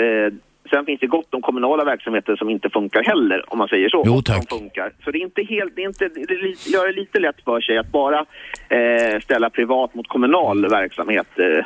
eh, Sen finns det gott om kommunala verksamheter som inte funkar heller, om man säger så. Jo, tack. De funkar. Så det är inte helt, det är inte, det gör det lite lätt för sig att bara eh, ställa privat mot kommunal verksamhet. Eh,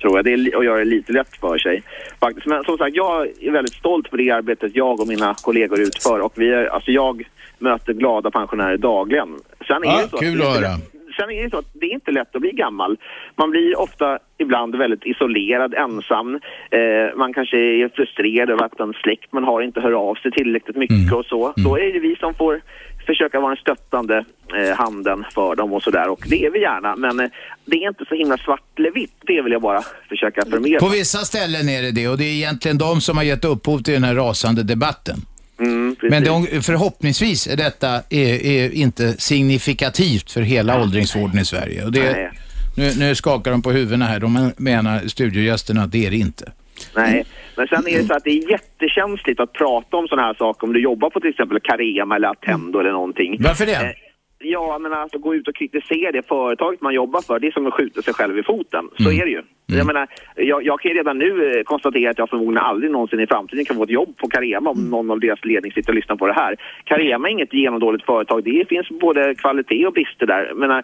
tror jag. Det är, li- och gör det lite lätt för sig. Faktiskt. Men som sagt, jag är väldigt stolt för det arbetet jag och mina kollegor utför. Och vi är, alltså jag möter glada pensionärer dagligen. Sen är Ja, det så att kul att inte höra. Sen är det så att det är inte lätt att bli gammal. Man blir ofta ibland väldigt isolerad, ensam. Eh, man kanske är frustrerad över att en släkt man har inte hör av sig tillräckligt mycket och så. Då är det vi som får försöka vara den stöttande eh, handen för dem och sådär. Och det är vi gärna, men eh, det är inte så himla svart eller vitt. Det vill jag bara försöka förmedla. På vissa ställen är det det och det är egentligen de som har gett upphov till den här rasande debatten. Mm. Men de, förhoppningsvis är detta är, är inte signifikativt för hela åldringsvården i Sverige. Och det, Nej. Nu, nu skakar de på huvudena här. De menar studiogästerna att det är det inte. Nej, men sen är det så att det är jättekänsligt att prata om sådana här saker om du jobbar på till exempel Carema eller Attendo eller någonting. Varför det? Eh, Ja, men alltså gå ut och kritisera det företaget man jobbar för, det är som att skjuta sig själv i foten. Så är det ju. Jag menar, jag, jag kan redan nu eh, konstatera att jag förmodligen aldrig någonsin i framtiden kan få ett jobb på Carema om någon av deras ledning sitter och lyssnar på det här. Carema är inget genomdåligt företag. Det finns både kvalitet och brister där. Jag menar,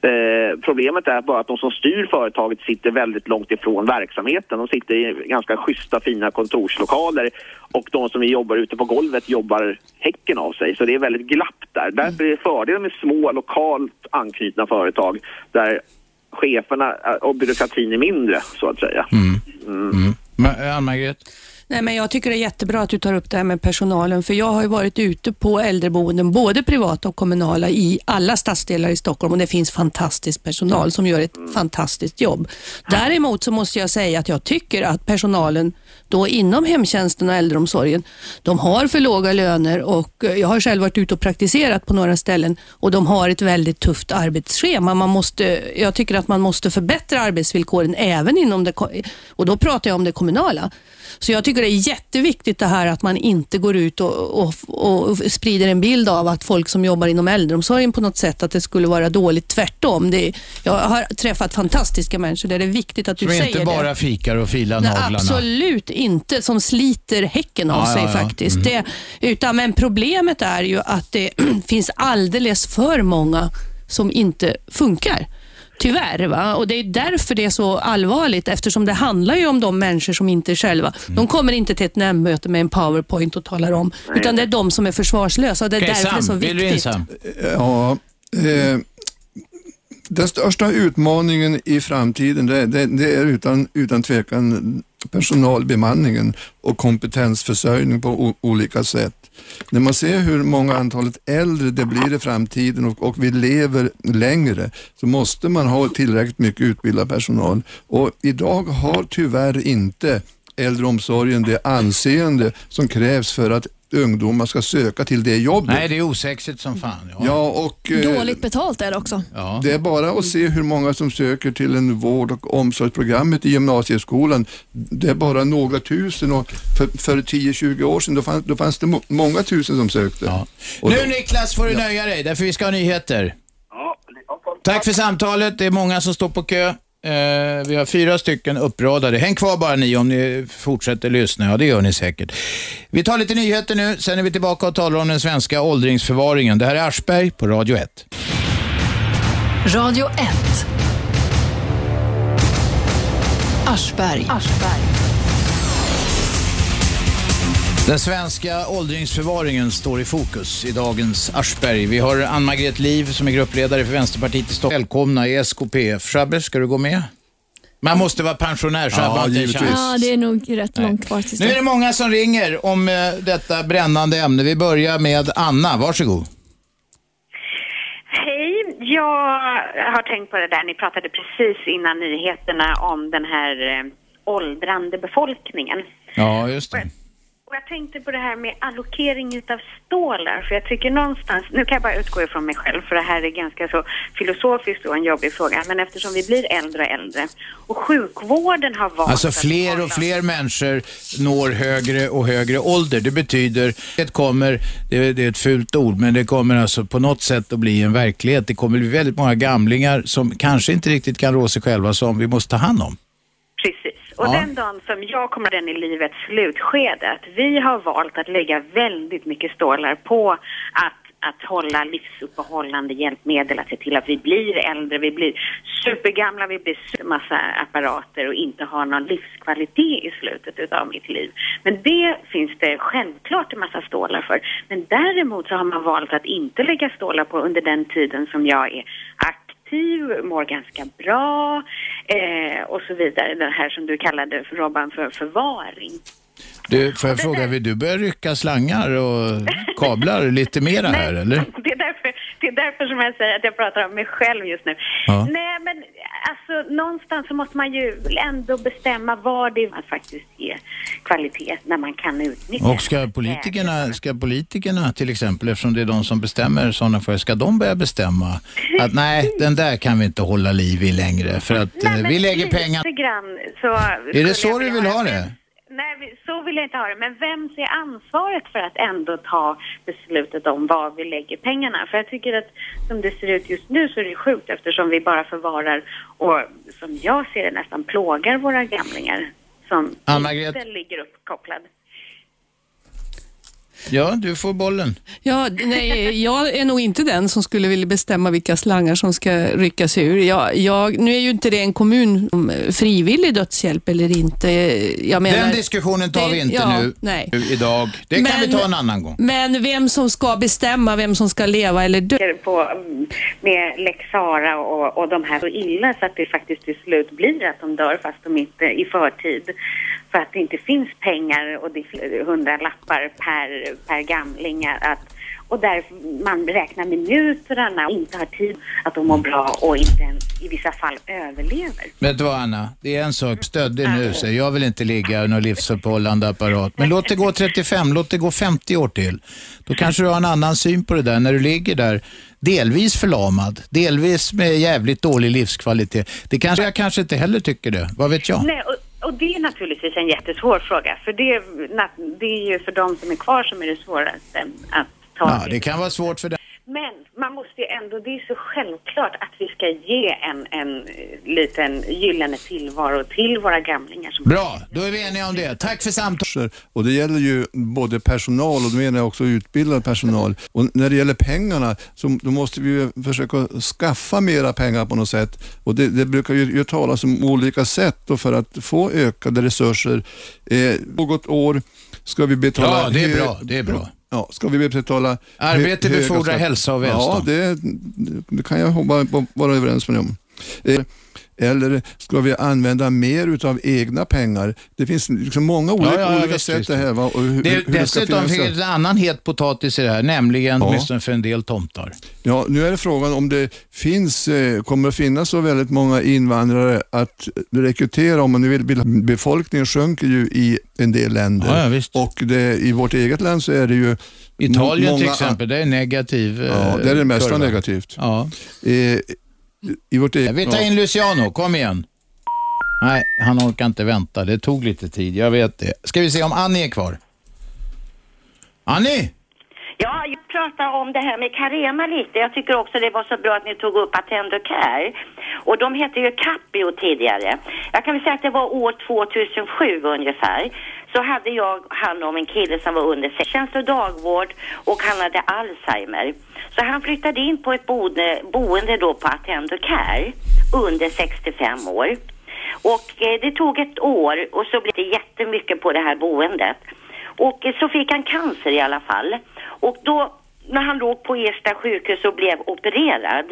eh, problemet är bara att de som styr företaget sitter väldigt långt ifrån verksamheten. De sitter i ganska schyssta, fina kontorslokaler och de som jobbar ute på golvet jobbar häcken av sig. Så det är väldigt glapp där. Därför är det fördelen med små, lokalt anknutna företag där cheferna eh, och byråkratin är mindre, så att säga. Mm. Ma- Ann-Margret? Nej, men jag tycker det är jättebra att du tar upp det här med personalen, för jag har ju varit ute på äldreboenden, både privata och kommunala, i alla stadsdelar i Stockholm och det finns fantastisk personal som gör ett fantastiskt jobb. Däremot så måste jag säga att jag tycker att personalen då inom hemtjänsten och äldreomsorgen, de har för låga löner och eh, jag har själv varit ute och praktiserat på några ställen och de har ett väldigt tufft arbetsschema. Man måste, jag tycker att man måste förbättra arbetsvillkoren även inom det, och då pratar jag om det kommunala. Så jag tycker det är jätteviktigt det här att man inte går ut och, och, och sprider en bild av att folk som jobbar inom äldreomsorgen på något sätt, att det skulle vara dåligt. Tvärtom. Det, jag har träffat fantastiska människor där det är viktigt att du Som säger inte det. bara fikar och filar Nej, naglarna. absolut inte, som sliter häcken av Ja, sig ja, ja. faktiskt. Mm. Det, utan, men problemet är ju att det finns alldeles för många som inte funkar. Tyvärr. Va? Och Det är därför det är så allvarligt eftersom det handlar ju om de människor som inte själva, Mm. de kommer inte till ett nämndmöte med en powerpoint och talar om, utan det är de som är försvarslösa och det är Okej, därför det är så Sam, vill du in viktigt. Sam? Ja, eh, den största utmaningen i framtiden det, det, det är utan, utan tvekan personalbemanningen och kompetensförsörjning på o, olika sätt. När man ser hur många antalet äldre det blir i framtiden och, och vi lever längre så måste man ha tillräckligt mycket utbildad personal. Och idag har tyvärr inte äldreomsorgen det anseende som krävs för att ungdomar ska söka till det jobbet. Nej, det är osexigt som fan. Ja. Ja, och, eh, Dåligt betalt är det också. Ja. det är bara att se hur många som söker till en vård och omsorgsprogrammet i gymnasieskolan. Det är bara några tusen och för, för 10-20 år sedan då fanns, då fanns det må, många tusen som sökte. Och Nu då- Niklas får du nöja dig, därför vi ska ha nyheter. Tack för samtalet, det är många som står på kö. Eh, vi har fyra stycken uppradade. Häng kvar bara ni om ni fortsätter lyssna. Ja, det gör ni säkert. Vi tar lite nyheter nu, sen är vi tillbaka och talar om den svenska åldringsförvaringen. Det här är Aschberg på Radio 1. Radio 1. Aschberg. Den svenska åldringsförvaringen står i fokus i dagens Aschberg. Vi har Ann-Margret Liv som är gruppledare för Vänsterpartiet i Stockholm. Välkomna i SKPF. Shabbe, ska du gå med? Man måste vara pensionär, inte en chans. Ja, det är nog rätt långt kvar tills Nu är det många som ringer om eh, detta brännande ämne. Vi börjar med Anna, varsågod. Hej, jag har tänkt på det där. Ni pratade precis innan nyheterna om den här eh, åldrande befolkningen. Ja, just det. Och jag tänkte på det här med allokering utav stålar, för jag tycker någonstans, nu kan jag bara utgå ifrån mig själv, för det här är ganska så filosofiskt och en jobbig fråga, men eftersom vi blir äldre och äldre och sjukvården har valt Alltså fler och fler människor når högre och högre ålder. Det betyder, det kommer, det är, det är ett fult ord, men det kommer alltså på något sätt att bli en verklighet. Det kommer bli väldigt många gamlingar som kanske inte riktigt kan rå sig själva som vi måste ta hand om. Precis. Och Ja. den dagen som jag kommer den i livets slutskede, att vi har valt att lägga väldigt mycket stålar på att att hålla livsuppehållande hjälpmedel, att se till att vi blir äldre, vi blir supergamla, vi blir massa apparater och inte har någon livskvalitet i slutet utav mitt liv. Men det finns det självklart en massa stålar för. Men däremot så har man valt att inte lägga stålar på under den tiden som jag är aktiv, mår ganska bra eh, och så vidare. Det här som du kallade för Robban för förvaring. Du, får jag fråga, vill du börja rycka slangar och kablar lite mera här eller? Det är, därför, det är därför som jag säger att jag pratar om mig själv just nu. Ja. Nej, men alltså någonstans så måste man ju ändå bestämma vad det är man faktiskt ger kvalitet när man kan utnyttja Och ska politikerna, ska politikerna till exempel, eftersom det är de som bestämmer sådana frågor, ska de börja bestämma att nej, den där kan vi inte hålla liv i längre för att eh, vi lägger pengar... Grann så... Är det så du vill ha det? Nej, så vill jag inte ha det. Men vem ser ansvaret för att ändå ta beslutet om var vi lägger pengarna? För jag tycker att som det ser ut just nu så är det sjukt eftersom vi bara förvarar och som jag ser det nästan plågar våra gamlingar som inte ligger uppkopplad. Ja, du får bollen. Ja, nej, jag är nog inte den som skulle vilja bestämma vilka slangar som ska ryckas ur. Jag, jag, nu är ju inte det en kommun om frivillig dödshjälp eller inte. Jag menar, Den diskussionen tar vi det- inte ja, nu Nej. idag. Det kan Men- vi ta en annan gång. Men vem som ska bestämma vem som ska leva eller dö. på mm, med Lex Sara och, och de här så illa så att det faktiskt till slut blir att de dör fast de inte i förtid. För att det inte finns pengar och det är hundra lappar per, per gamling. Att, och där man räknar minuterna och inte har tid att de mår bra och inte ens i vissa fall överlever. Vet du vad Anna, det är en sak, stöddig nu, säger jag vill inte ligga i någon livsuppehållande apparat. Men låt det gå 35, låt det gå 50 år till. Då kanske du har en annan syn på det där när du ligger där delvis förlamad, delvis med jävligt dålig livskvalitet. Det kanske jag kanske inte heller tycker det, vad vet jag? Nej, och, och det är naturligtvis en jättesvår fråga. För det, det är ju för de som är kvar som är det svåraste att ta Ja, det kan vara svårt för dig. Men man måste ju ändå, det är så självklart att vi ska ge en, en eh, liten gyllene tillvaro till våra gamlingar. Som Bra, då är vi eniga om det. Tack för samtalet. Och det gäller ju både personal och då menar jag också utbildad personal. Och när det gäller pengarna så då måste vi ju försöka skaffa mera pengar på något sätt. Och det, det brukar ju, ju talas om olika sätt då för att få ökade resurser. Eh, något år ska vi betala... Ja, det är bra, det är bra. Ja, ska vi betala... Arbete hö- befordrar hälsa och välstånd. Ja, det, det kan jag vara, vara överens med dig om. Eh, Eller ska vi använda mer utav egna pengar? Det finns liksom många olika, Ja, ja, olika visst, sätt visst. det här. Va? Och hur, Det, hur det dessutom finns det en annan het potatis i det här, nämligen Ja. åtminstone för en del tomtar. Ja, nu är det frågan om det finns, eh, kommer att finnas så väldigt många invandrare att rekrytera, om man nu vill. Befolkningen sjunker ju i en del länder Ja, och det, i vårt eget land så är det ju Italien många, till exempel, det är negativ eh, Ja, det är det mesta kurva. negativt. Ja. Eh, I vårt eget, Vi tar in Luciano, kom igen. Nej, han orkar inte vänta. Det tog lite tid, jag vet det. Ska vi se om Annie är kvar. Annie! Ja, jag pratar om det här med Carema lite. Jag tycker också det var så bra att ni tog upp Attendo Care. Och de hette ju Capio tidigare. Jag kan väl säga att det var år 2007 ungefär. Så hade jag hand om en kille som var under sex- tjänst och dagvård och han hade Alzheimer. Så han flyttade in på ett boende, boende då på Attendo Care under 65 år. Och eh, det tog ett år och så blev det jättemycket på det här boendet. Och eh, så fick han cancer i alla fall. Och då när han låg på Ersta sjukhus och blev opererad,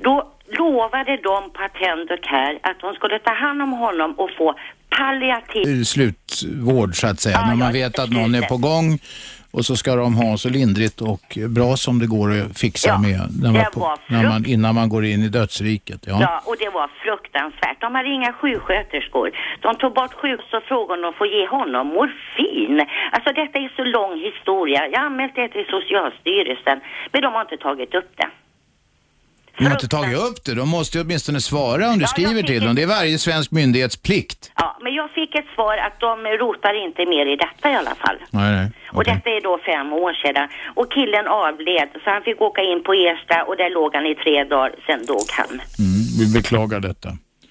då lovade de på Attendo Care att de skulle ta hand om honom och få palliativ Slutvård så att säga. När man vet att någon är på gång och så ska de ha så lindrigt och bra som det går att fixa med när man, på, när man, innan man går in i dödsriket. Ja. Ja. och det var fruktansvärt. De hade inga sjuksköterskor. De tog bort sjukhus och frågade om de får ge honom morfin. Alltså detta är så lång historia. Jag har anmält det till Socialstyrelsen, men de har inte tagit upp det. De har inte tagit upp det. De måste ju åtminstone svara om du skriver till dem. Det är varje svensk myndighets plikt. Ja, men jag fick ett svar att de rotar inte mer i detta i alla fall. Nej, nej. Och detta är då fem år sedan. Och killen avled, så han fick åka in på Ersta och där låg han i tre dagar, sen dog han. Mm, vi beklagar detta.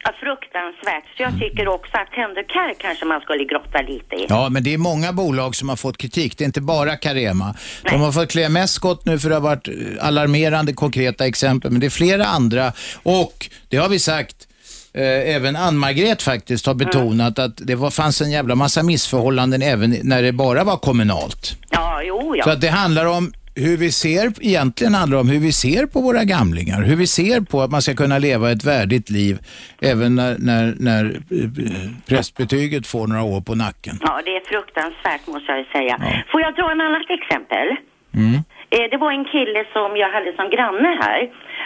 Ja, fruktansvärt. Så jag tycker också att Tendercare kanske man skulle grotta lite i. Ja, men det är många bolag som har fått kritik. Det är inte bara Carema. De har fått klä mest skott nu för det har varit alarmerande konkreta exempel, men det är flera andra. Och det har vi sagt, eh, även Ann-Margret faktiskt har betonat att det var, fanns en jävla massa missförhållanden även när det bara var kommunalt. Ja, jo, ja. Så att det handlar om hur vi ser, egentligen handlar om hur vi ser på våra gamlingar. Hur vi ser på att man ska kunna leva ett värdigt liv även när, när, när eh, prästbetyget får några år på nacken. Ja, det är fruktansvärt måste jag säga. Får jag dra en annat exempel? Mm. Eh, Det var en kille som jag hade som granne här.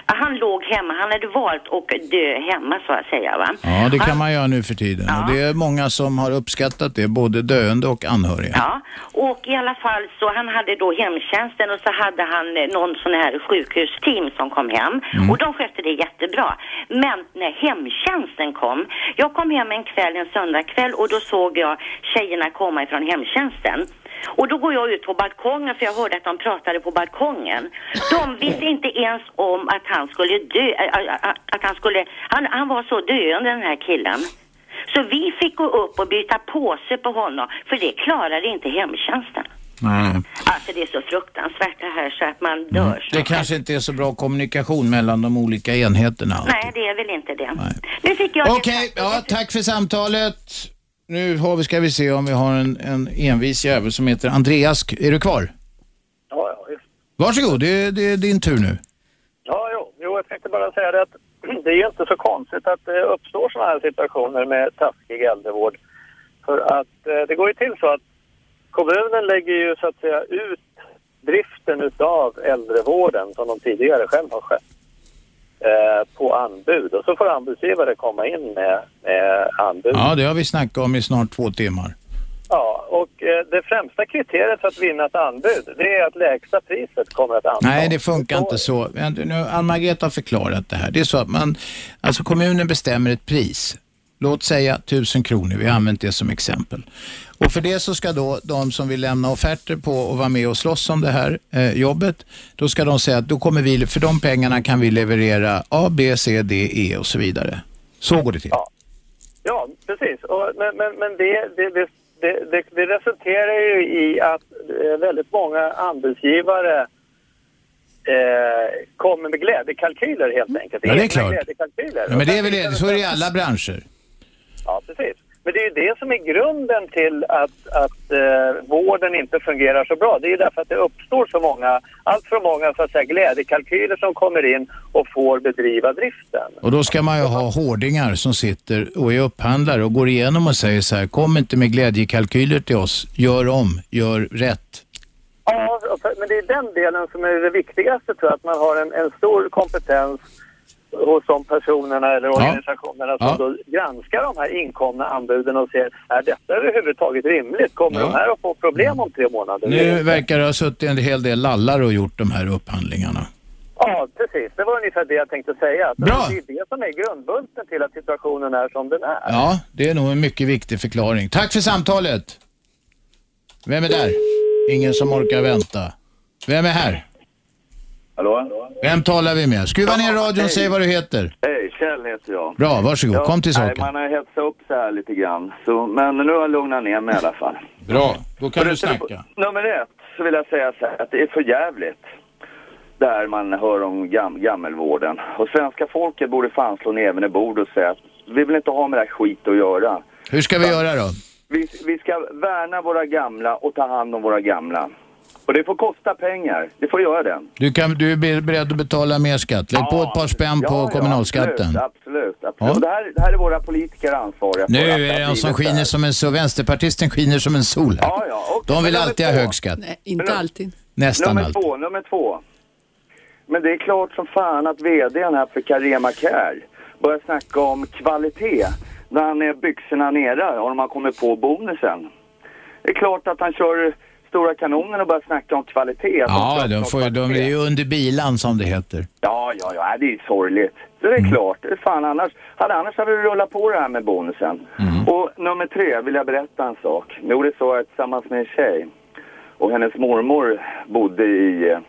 Han låg hemma, han hade valt att dö hemma så att säga va. Ja, det kan man göra nu för tiden. Och det är många som har uppskattat det, både döende och anhöriga. Ja, och i alla fall så han hade då hemtjänsten och så hade han eh, någon sån här sjukhusteam som kom hem Mm. och de skötte det jättebra. Men när hemtjänsten kom, jag kom hem en kväll, en söndagkväll och då såg jag tjejerna komma ifrån hemtjänsten. Och då går jag ut på balkongen för jag hörde att de pratade på balkongen. De visste inte ens om att han skulle dö, att han skulle, han, han var så döende den här killen. Så vi fick gå upp och byta påse på honom, för det klarade inte hemtjänsten. Nej. Alltså det är så fruktansvärt det här så att man dör. Det kanske inte är så bra kommunikation mellan de olika enheterna. Nej, det är väl inte det. Nu fick jag... Okej, ja, tack för samtalet. Nu har vi, ska vi se om vi har en, en envis jävel som heter Andreas. Är du kvar? Ja, ja. Varsågod, det, det är din tur nu. Jag tänkte bara säga det att det är ju inte så konstigt att det uppstår sådana här situationer med taskig äldrevård. För att eh, det går ju till så att kommunen lägger ju så att säga ut driften utav äldrevården som de tidigare själv har skött eh, på anbud och så får anbudsgivare komma in med, med anbud. Ja, det har vi snackat om i snart två timmar. Ja, och eh, det främsta kriteriet för att vinna ett anbud det är att lägsta priset kommer att antas. Nej, det funkar inte så. Nu, Ann-Margret har förklarat det här. Det är så att man, alltså kommunen bestämmer ett pris. Låt säga 1000 kronor, vi har använt det som exempel. Och för det så ska då de som vill lämna offerter på och vara med och slåss om det här eh, jobbet, då ska de säga att då kommer vi, för de pengarna kan vi leverera A, B, C, D, E och så vidare. Så går det till. Ja, precis. Och, men men, men det, det, det, det, det, det resulterar ju i att eh, väldigt många anbudsgivare eh, kommer med glädjekalkyler helt enkelt. Ja, det är klart. Glädjekalkyler. Ja, men det är väl så är det i alla branscher. Ja, precis. Men det är ju det som är grunden till att, att eh, vården inte fungerar så bra. Det är ju därför att det uppstår så många, allt för många så att säga, glädjekalkyler som kommer in och får bedriva driften. Och då ska man ju ha hårdingar som sitter och är upphandlare och går igenom och säger så här, kom inte med glädjekalkyler till oss, gör om, gör rätt. Ja, men det är den delen som är det viktigaste tror jag, att man har en, en stor kompetens hos de personerna eller organisationerna som Ja. då granskar de här inkomna anbuden och ser, är detta överhuvudtaget rimligt? Kommer Ja. de här att få problem om tre månader? Nu verkar det ha suttit en hel del lallar och gjort de här upphandlingarna. Ja, precis. Det var ungefär det jag tänkte säga. Bra. Det är det som är grundbulten till att situationen är som den är. Ja, det är nog en mycket viktig förklaring. Tack för samtalet. Vem är där? Ingen som orkar vänta. Vem är här? Hallå? Vem talar vi med? Skruva ner radion och säg vad du heter. Hej, Kjell heter jag. Bra, varsågod. Kom till nej, saken. Man har hetsat upp så här lite grann. Så, men nu har jag lugnat ner mig i alla fall. Bra, då kan du snacka. Nummer ett så vill jag säga så här att det är för jävligt där man hör om gam gammelvården. Och svenska folket borde fan slå näven i bord och säga att vi vill inte ha med det här skit att göra. Hur ska vi göra då? Vi, vi ska värna våra gamla och ta hand om våra gamla. Och det får kosta pengar. Det får göra det. Du, kan, du är be- beredd att betala mer skatt? Lägg på ett par spänn på kommunalskatten. Absolut, absolut. absolut. Ja. Det, här, det här är våra politiker ansvariga för. Nu att är det någon som skiner som en sol. Vänsterpartisten skiner som en sol här. Ja, ja. och- De vill alltid ha hög skatt. Nej, inte alltid. Nästan nummer alltid. två, nummer två. Men det är klart som fan att vdn här för Carema Care börjar snacka om kvalitet när han är byxorna nere och de har kommit på bonusen. Det är klart att han kör stora kanonen och börjar snacka om kvalitet. Ja, de, får, ju- de kvalitet. är ju under bilan som det heter. Ja, ja, ja, det är sorgligt. Så det är Mm. klart. Det är fan annars, hade annars hade vi rullat på det här med bonusen. Mm. Och nummer tre vill jag berätta en sak. Jo, det så jag tillsammans med en tjej. Och hennes mormor bodde i, eh,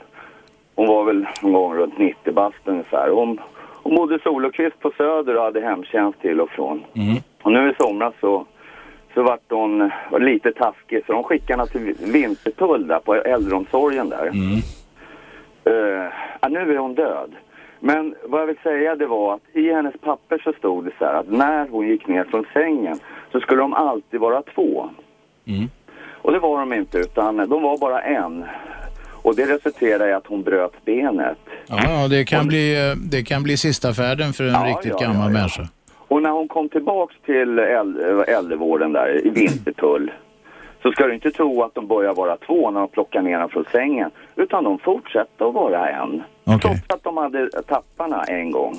hon var väl någon gång runt 90 bast ungefär. Hon, hon bodde solokvist på Söder och hade hemtjänst till och från. Och nu i somras så, så vart hon lite taskig så de skickade henne till Vintertull där på äldreomsorgen där. Eh, ja, nu är hon död. Men vad jag vill säga det var att i hennes papper så stod det så här att när hon gick ner från sängen så skulle de alltid vara två. Och det var de inte utan de var bara en. Och det resulterade i att hon bröt benet. Ja, det kan, bli, eh, det kan bli sista färden för en Ja, riktigt ja, gammal ja. människa. Och när hon kom tillbaks till äl- äldrevården där i Vintertull så ska du inte tro att de börjar vara två när de plockar ner dem från sängen. Utan de fortsätter att vara en. Trots att de hade tapparna en gång.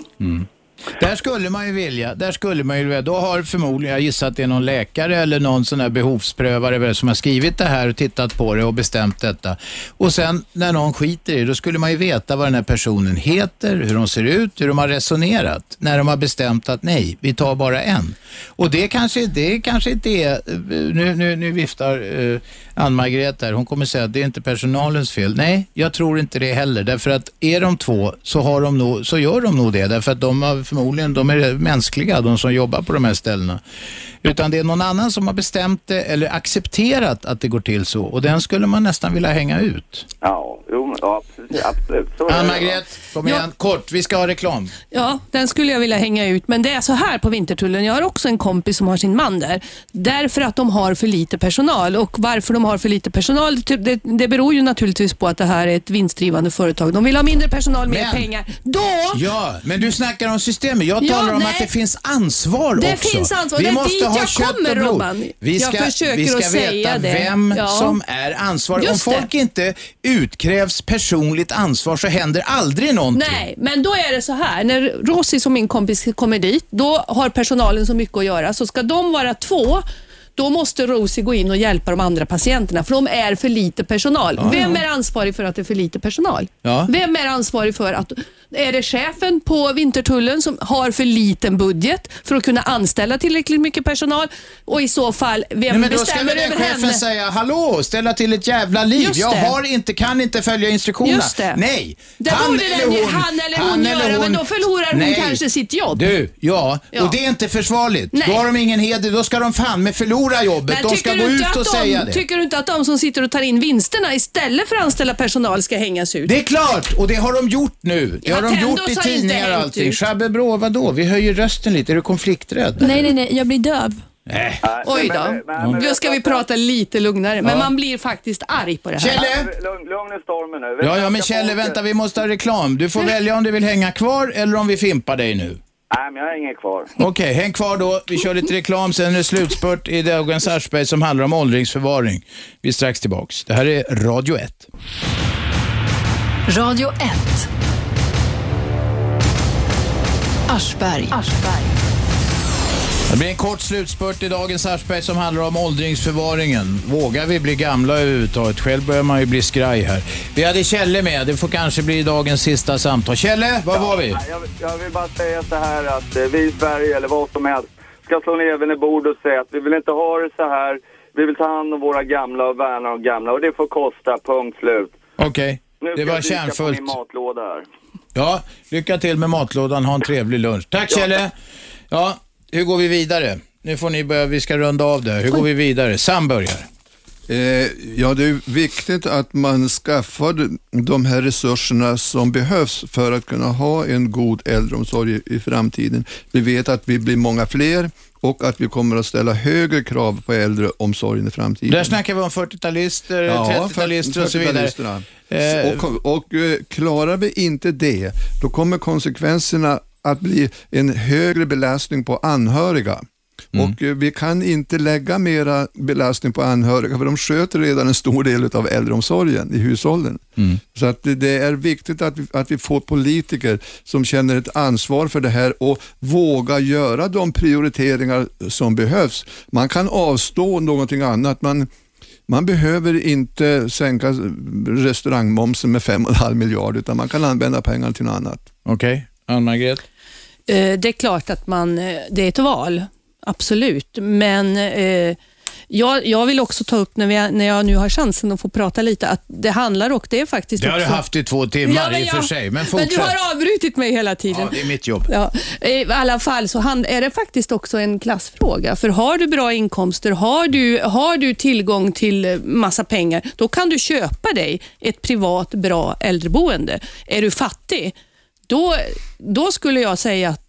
Där skulle man ju vilja, där skulle man ju vilja, då har förmodligen, jag gissar att det är någon läkare eller någon sån här behovsprövare väl som har skrivit det här och tittat på det och bestämt detta. Och sen när någon skiter i det, då skulle man ju veta vad den här personen heter, hur de ser ut, hur de har resonerat när de har bestämt att nej, vi tar bara en. Och det kanske, det kanske inte är, nu, nu, nu viftar eh, uh, Ann-Margret där, hon kommer säga att det är inte personalens fel. Nej, jag tror inte det heller, därför att är de två så, har de nog, så gör de nog det, därför att de har förmodligen, de är mänskliga, de som jobbar på de här ställena. Utan det är någon annan som har bestämt det eller accepterat att det går till så och den skulle man nästan vilja hänga ut. Ja, jo, ja absolut. absolut. Ann-Margret, kom igen, kort, vi ska ha reklam. Ja, den skulle jag vilja hänga ut. Men det är så här på Vintertullen. Jag har också en kompis som har sin man där. Därför att de har för lite personal. Och varför de har för lite personal, det, det, beror ju naturligtvis på att det här är ett vinstdrivande företag. De vill ha mindre personal, mer Men- pengar. Då Ja, men du snackar om systemet. Jag Ja, talar om nej. att det finns ansvar Det också. finns ansvar. Vi Det måste ha kött kommer, och blod. Robban. Vi Jag ska, försöker vi ska att veta det. vem Ja. som är ansvarig. Om Just det. folk inte utkrävs personligt ansvar så händer aldrig någonting. Nej, men då är det så här. När Rossi som min kompis kommer dit, då har personalen så mycket att göra. Så ska de vara två, då måste Rosie gå in och hjälpa de andra patienterna, för de är för lite personal. Ja, Vem ja. är ansvarig för att det är för lite personal? Ja. Vem är ansvarig för att... Är det chefen på Vintertullen som har för liten budget för att kunna anställa tillräckligt mycket personal? Och i så fall, vem Nej, men då ska bestämmer väl den över chefen henne? säga, hallå, ställa till ett jävla liv. Jag har inte, kan inte följa instruktionerna. Nej, Det han eller den, hon, han eller hon han göra, eller men hon- då förlorar hon Nej. kanske sitt jobb. Du, ja, Ja. och det är inte försvarligt. Nej. Då har de ingen heder, då ska de fan med förlora jobbet. Men de ska tycker gå du inte ut och att säga de, det. Tycker du inte att de som sitter och tar in vinsterna istället för att anställa personal ska hängas ut? Det är klart, och det har de gjort nu. Det Ja, har de gjort i tidningar och allting. ut. Shabbebrå, vadå? Vi höjer rösten lite. Är du konflikträdd? Nej, nej, nej. Jag blir döv. Nej. Oj då. Nu ska vi prata lite lugnare, men Ja. man blir faktiskt arg på det här. Kjelle! Lugn, lugn i stormen nu. Ja, ja, men Kjelle, vänta, vi måste ha reklam. Du får välja om du vill hänga kvar eller om vi fimpar dig nu. Nej, men jag har inget kvar. Okej, häng kvar då. Vi kör lite reklam, sen är det slutspurt i dagens Aschberg som handlar om åldringsförvaring. Vi är strax tillbaks. Det här är Radio 1. Radio 1. Aschberg. Det blir en kort slutspurt i dagens Aschberg som handlar om åldringsförvaringen. Vågar vi bli gamla överhuvudtaget? Själv börjar man ju bli skraj här. Vi hade Kjelle med. Det får kanske bli dagens sista samtal. Kjelle, var var vi? Jag, vill- jag vill bara säga så här att eh, vi i Sverige, eller vad som helst, ska slå näven i bord och säga att vi vill inte ha det så här. Vi vill ta hand om våra gamla och värna de gamla och det får kosta, punkt slut. Okej. Nu ska Det var jag kärnfullt. min matlåda här. Ja, lycka till med matlådan. Ha en trevlig lunch. Tack Ja. Kjelle. Ja, hur går vi vidare? Nu får ni börja, vi ska runda av det. Hur går vi vidare? Sam börjar. Eh, ja, det är viktigt att man skaffar de här resurserna som behövs för att kunna ha en god äldreomsorg i, i framtiden. Vi vet att vi blir många fler och att vi kommer att ställa högre krav på äldreomsorgen i framtiden. Där snackar vi om 40-talister, 30-talister och så vidare. 40-talisterna. Eh, Och, och eh, klarar vi inte det, då kommer konsekvenserna att bli en högre belastning på anhöriga. Mm. Och eh, vi kan inte lägga mera belastning på anhöriga för de sköter redan en stor del av äldreomsorgen i hushållen. Mm. Så att det, är viktigt att vi, att vi får politiker som känner ett ansvar för det här och vågar göra de prioriteringar som behövs. Man kan avstå någonting annat. Man, man behöver inte sänka restaurangmomsen med 5,5 miljarder utan man kan använda pengarna till något annat. Okej, Ann-Margret? Eh, Det är klart att man, eh, det är ett val, absolut. Men eh, jag, jag vill också ta upp, när, vi, när jag nu har chansen att få prata lite, att det handlar och det är faktiskt Det har du också... haft i två timmar men i och för sig, men Men fortsätt. du har avbrutit mig hela tiden. Ja, det är mitt jobb. Ja, I alla fall så hand, är det faktiskt också en klassfråga. För har du bra inkomster, har du, har du tillgång till massa pengar, då kan du köpa dig ett privat bra äldreboende. Är du fattig, då, då skulle jag säga att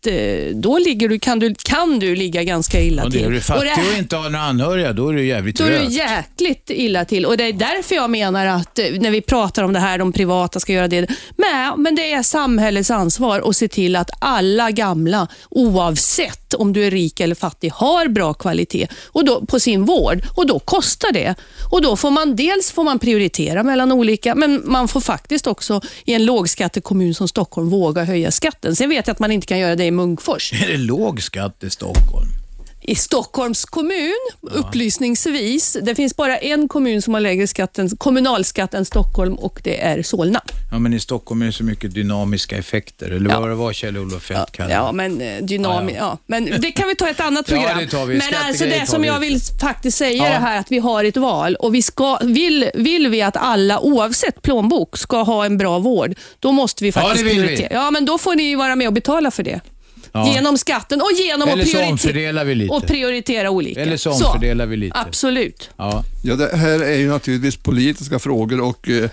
då ligger du, kan, du, kan du ligga ganska illa Och till. är du Och fattig det- och inte har några anhöriga, då är du jävligt då är du jäkligt illa till och det är därför jag menar att eh, när vi pratar om det här, de privata ska göra det. Men, men det är samhällets ansvar att se till att alla gamla, oavsett om du är rik eller fattig, har bra kvalitet och då, på sin vård och då kostar det. Och då får man dels får man prioritera mellan olika, men man får faktiskt också i en lågskattekommun som Stockholm våga höja skatten. Sen vet jag att man inte kan göra det i Munkfors. Är det låg skatt i Stockholm? I Stockholms kommun, upplysningsvis, det finns bara en kommun som har lägre skatt än, kommunalskatt än Stockholm och det är Solna. Ja, men i Stockholm är det så mycket dynamiska effekter, eller vad det var Kjell-Olof Feldt kallade Ja, men eh, dynami- Ja, ja, men det kan vi ta ett annat Ja, program. det tar vi. Men alltså det som vi. jag vill faktiskt säga Ja. det här att vi har ett val och vi ska, vill, vill vi att alla oavsett plånbok ska ha en bra vård, då måste vi Ja, faktiskt det vill vi. prioritera. Ja, men då får ni vara med och betala för det. Ja. Genom skatten och genom Eller att så omfördelar vi lite. och prioritera olika. Eller så omfördelar vi lite. Absolut. Ja. Ja, det här är ju naturligtvis politiska frågor och eh,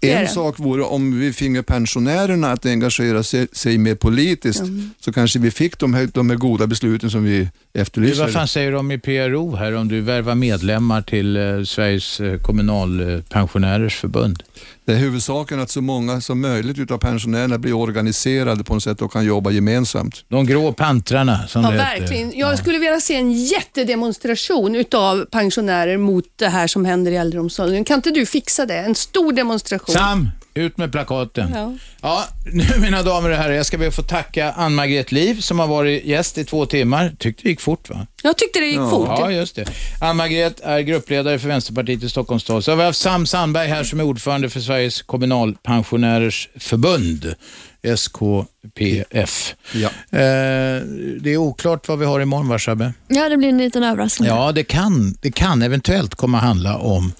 det är en det. sak vore om vi finge pensionärerna att engagera sig, sig mer politiskt så kanske vi fick de här, de här goda besluten som vi Du, efterlyser. vad fan säger de i PRO här om du värvar medlemmar till eh, Sveriges eh, kommunalpensionärers förbund? Det är huvudsaken att så många som möjligt utav pensionärerna blir organiserade på något sätt och kan jobba gemensamt. De grå pantrarna som Ja, det heter. verkligen. Jag skulle vilja se en jättedemonstration utav pensionärer mot det här som händer i äldreomsorgen. Kan inte du fixa det? En stor demonstration. Sam, ut med plakaten. Ja. Ja, nu mina damer och herrar, jag ska be att få tacka Ann-Margret Liv som har varit gäst i två timmar. Tyckte det gick fort va? Jag tyckte det gick fort. Ja, just det. Ann-Margret är gruppledare för Vänsterpartiet i Stockholms stad. Så har vi haft Sam Sandberg här som är ordförande för Sveriges kommunalpensionärers förbund, SKPF. Ja. Eh, det är oklart vad vi har imorgon, va Shabbe? Ja, det blir en liten överraskning. Ja, det kan, det kan eventuellt komma handla om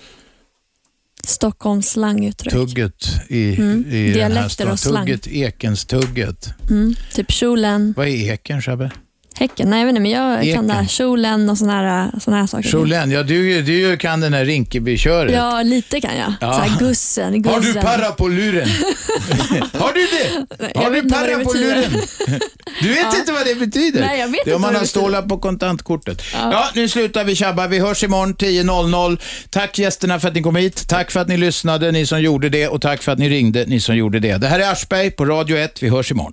Stockholms slanguttryck. tugget i, Mm, i den här dialekter och slang. Tugget, ekens-tugget. Mm, typ kjolen, Vad är eken, Shabbe? Häcken. Nej, jag vet inte, men jag Eken. kan det här. Kjolen och såna här, såna här saker. Kjolen, ja du, du kan den här Rinkeby-köret. Ja, lite kan jag. Ja. Så här gussen, gussen. Har du para på luren? Har du det? jag Har du para på luren? Du vet Ja. inte vad det betyder? Nej, jag vet det är om man har stålar på kontantkortet. Ja. Ja. nu slutar vi tjabba. Vi hörs imorgon 10.00. Tack gästerna för att ni kom hit. Tack för att ni lyssnade, ni som gjorde det. Och tack för att ni ringde, ni som gjorde det. Det här är Aschberg på Radio 1. Vi hörs imorgon.